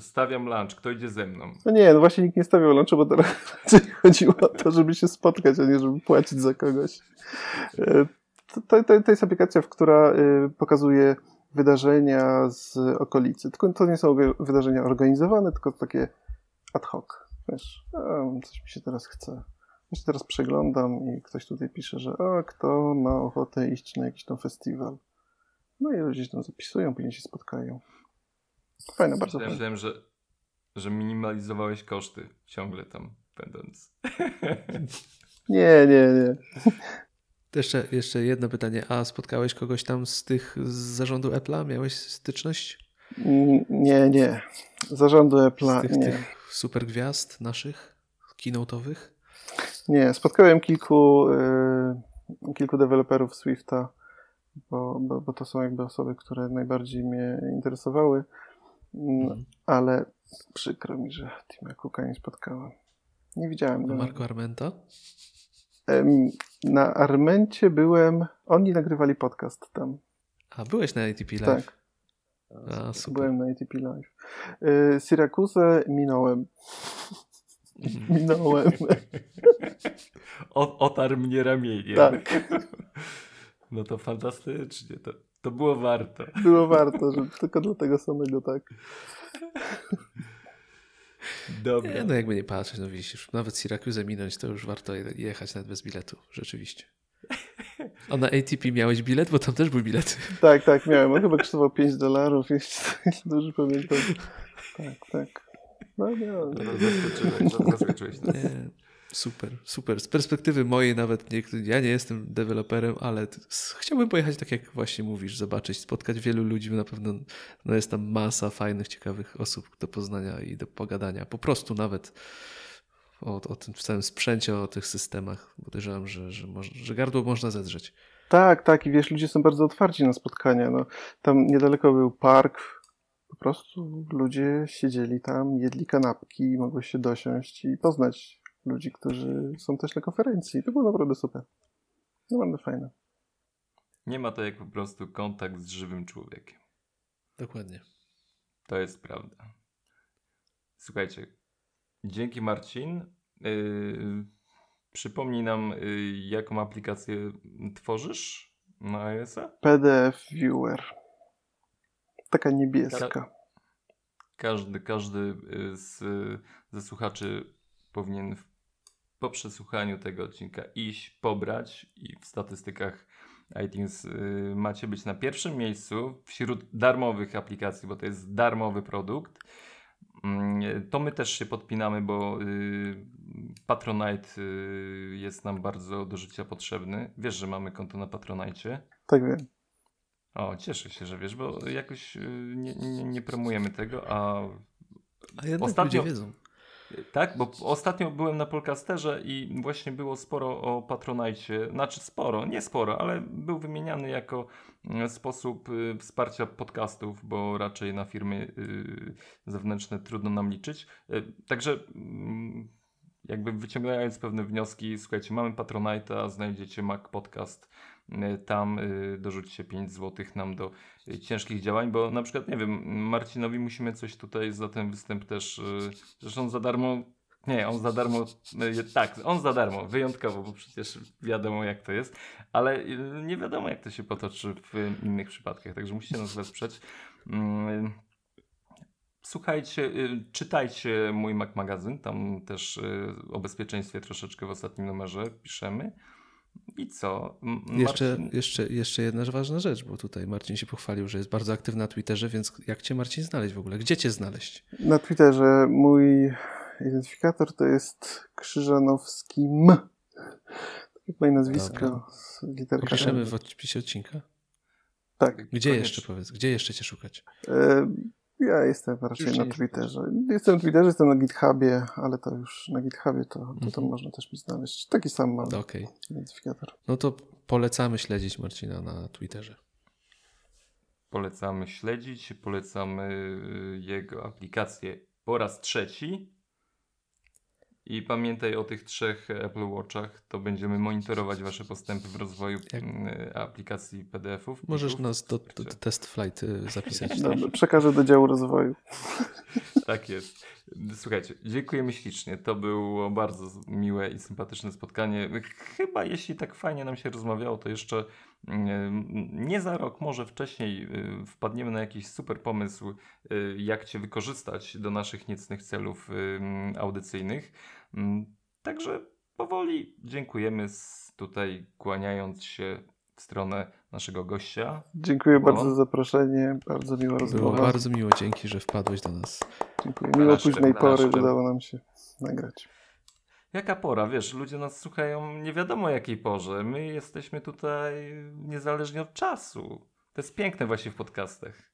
Stawiam lunch, kto idzie ze mną? No nie, no właśnie nikt nie stawiał lunchu, bo teraz chodziło o to, żeby się spotkać, a nie żeby płacić za kogoś. E, to, to, to jest aplikacja, która y, pokazuje wydarzenia z okolicy. Tylko to nie są wydarzenia organizowane, tylko takie ad hoc. Wiesz, coś mi się teraz chce. Ja się teraz przeglądam i ktoś tutaj pisze, że kto ma ochotę iść na jakiś tam festiwal. No i ludzie się tam zapisują, później się spotkają. Fajne, bardzo fajne. Myślałem, że, że minimalizowałeś koszty ciągle tam będąc. Nie, nie, nie. Jeszcze, jeszcze jedno pytanie. A spotkałeś kogoś tam z tych z zarządu Apple'a? Miałeś styczność? Mm, nie, nie. Zarządu Apple'a, z tych, nie. Tych super gwiazd naszych, keynote'owych? Nie, spotkałem kilku, y, kilku deweloperów Swifta, bo, bo, bo, to są jakby osoby, które najbardziej mnie interesowały, mm, ale przykro mi, że Tima Cooka nie spotkałem. Nie widziałem go. Marco Armenta? Na Armencie byłem, oni nagrywali podcast tam. A, byłeś na ATP Live? Tak. A, super. Byłem na ATP Live. Y, Syracuse minąłem. Mhm. minąłem. Otarł mnie ramieniem. Tak. No to fantastycznie. To, to było warto. Było warto, że tylko do tego samego, tak. Dobra. Nie, no jakby nie patrzeć, no widzisz, nawet Syracuse minąć, to już warto jechać nawet bez biletu, rzeczywiście. A na ATP miałeś bilet? Bo tam też był bilet. Tak, tak, miałem. On chyba kosztował 5 dolarów, jeśli dobrze pamiętam. Tak, tak. No, nie, no. Zaskoczyłeś, zaskoczyłeś Nie. Super, super. Z perspektywy mojej nawet, nie, ja nie jestem deweloperem, ale chciałbym pojechać tak jak właśnie mówisz, zobaczyć, spotkać wielu ludzi, na pewno no jest tam masa fajnych, ciekawych osób do poznania i do pogadania. Po prostu nawet o, o tym całym sprzęcie, o tych systemach. Podejrzewam, że, że, że gardło można zedrzeć. Tak, tak i wiesz, ludzie są bardzo otwarci na spotkania. No, tam niedaleko był park, po prostu ludzie siedzieli tam, jedli kanapki, mogło się dosiąść i poznać ludzi, którzy są też na konferencji. To było naprawdę super. Naprawdę fajne. Nie ma to jak po prostu kontakt z żywym człowiekiem. Dokładnie. To jest prawda. Słuchajcie, dzięki Marcin. Yy, przypomnij nam, yy, jaką aplikację tworzysz na iOS-a? PDF Viewer. Taka niebieska. Ka każdy, każdy y, z, ze słuchaczy powinien po przesłuchaniu tego odcinka iść, pobrać i w statystykach iTunes y, macie być na pierwszym miejscu wśród darmowych aplikacji, bo to jest darmowy produkt. Mm, to my też się podpinamy, bo y, Patronite y, jest nam bardzo do życia potrzebny. Wiesz, że mamy konto na Patronite? Tak wiem. O, cieszę się, że wiesz, bo jakoś nie, nie, nie promujemy tego, a, a jednak ostatnio wiedzą. Tak, bo ostatnio byłem na Polcasterze i właśnie było sporo o Patronite, znaczy sporo, nie sporo, ale był wymieniany jako mm, sposób y, wsparcia podcastów, bo raczej na firmy y, zewnętrzne trudno nam liczyć. Także mm, jakby wyciągając pewne wnioski, słuchajcie, mamy Patronite'a, znajdziecie Mac Podcast, tam dorzućcie 5 zł nam do ciężkich działań, bo na przykład, nie wiem, Marcinowi musimy coś tutaj za ten występ też, zresztą za darmo, nie, on za darmo, tak, on za darmo, wyjątkowo, bo przecież wiadomo jak to jest, ale nie wiadomo jak to się potoczy w innych przypadkach, także musicie nas wesprzeć. słuchajcie, y, czytajcie mój Mac magazyn, tam też y, o bezpieczeństwie troszeczkę w ostatnim numerze piszemy. I co? M jeszcze, jeszcze, jeszcze jedna ważna rzecz, bo tutaj Marcin się pochwalił, że jest bardzo aktywny na Twitterze, więc jak cię Marcin znaleźć w ogóle? Gdzie cię znaleźć? Na Twitterze mój identyfikator to jest Krzyżanowski M. Tak moje nazwisko Dobra. z literkami. Piszemy w opisie odcinka? Tak. Gdzie koniecznie. jeszcze powiedz? Gdzie jeszcze cię szukać? Ja jestem raczej na Twitterze. Jestem na Twitterze, jestem na GitHubie, ale to już na GitHubie to, to mhm. można też mi znaleźć. Taki sam mam okay. identyfikator. No to polecamy śledzić Marcina na Twitterze. Polecamy śledzić, polecamy y, jego aplikację po raz trzeci. I pamiętaj o tych trzech Apple Watchach, to będziemy monitorować Wasze postępy w rozwoju Jak? Mm, aplikacji PDF-ów. Możesz nas do, do, do, test flight y, zapisać. Dobrze, przekażę do działu rozwoju. tak jest. Słuchajcie, dziękujemy ślicznie. To było bardzo miłe i sympatyczne spotkanie. Chyba jeśli tak fajnie nam się rozmawiało, to jeszcze nie za rok, może wcześniej y, wpadniemy na jakiś super pomysł, y, jak Cię wykorzystać do naszych niecnych celów audycyjnych. Mm, także powoli dziękujemy tutaj kłaniając się w stronę naszego gościa. Dziękuję bardzo za zaproszenie, bardzo miło rozmowa. Było bardzo miło, dzięki, że wpadłeś do nas. Dziękuję. Miło późnej pory udało nam się nagrać. Jaka pora? Wiesz, ludzie nas słuchają nie wiadomo jakiej porze. My jesteśmy tutaj niezależnie od czasu. To jest piękne właśnie w podcastach.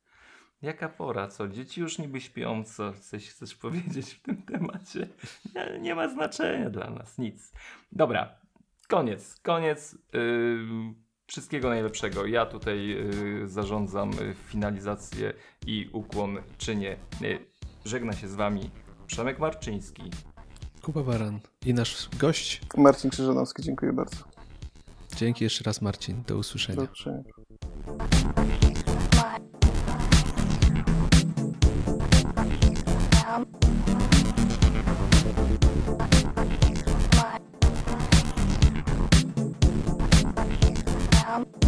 Jaka pora? Co? Dzieci już niby śpią? Co coś chcesz powiedzieć w tym temacie? Nie, nie ma znaczenia dla nas, nic. Dobra, koniec, koniec. Yy, wszystkiego najlepszego. Ja tutaj yy, zarządzam yy, finalizację i ukłon czynię. Yy, żegna się z wami Przemek Marczyński. Kuba Baran i nasz gość Marcin Krzyżanowski. Dziękuję bardzo. Dzięki jeszcze raz Marcin. Do usłyszenia. Do usłyszenia. Bye.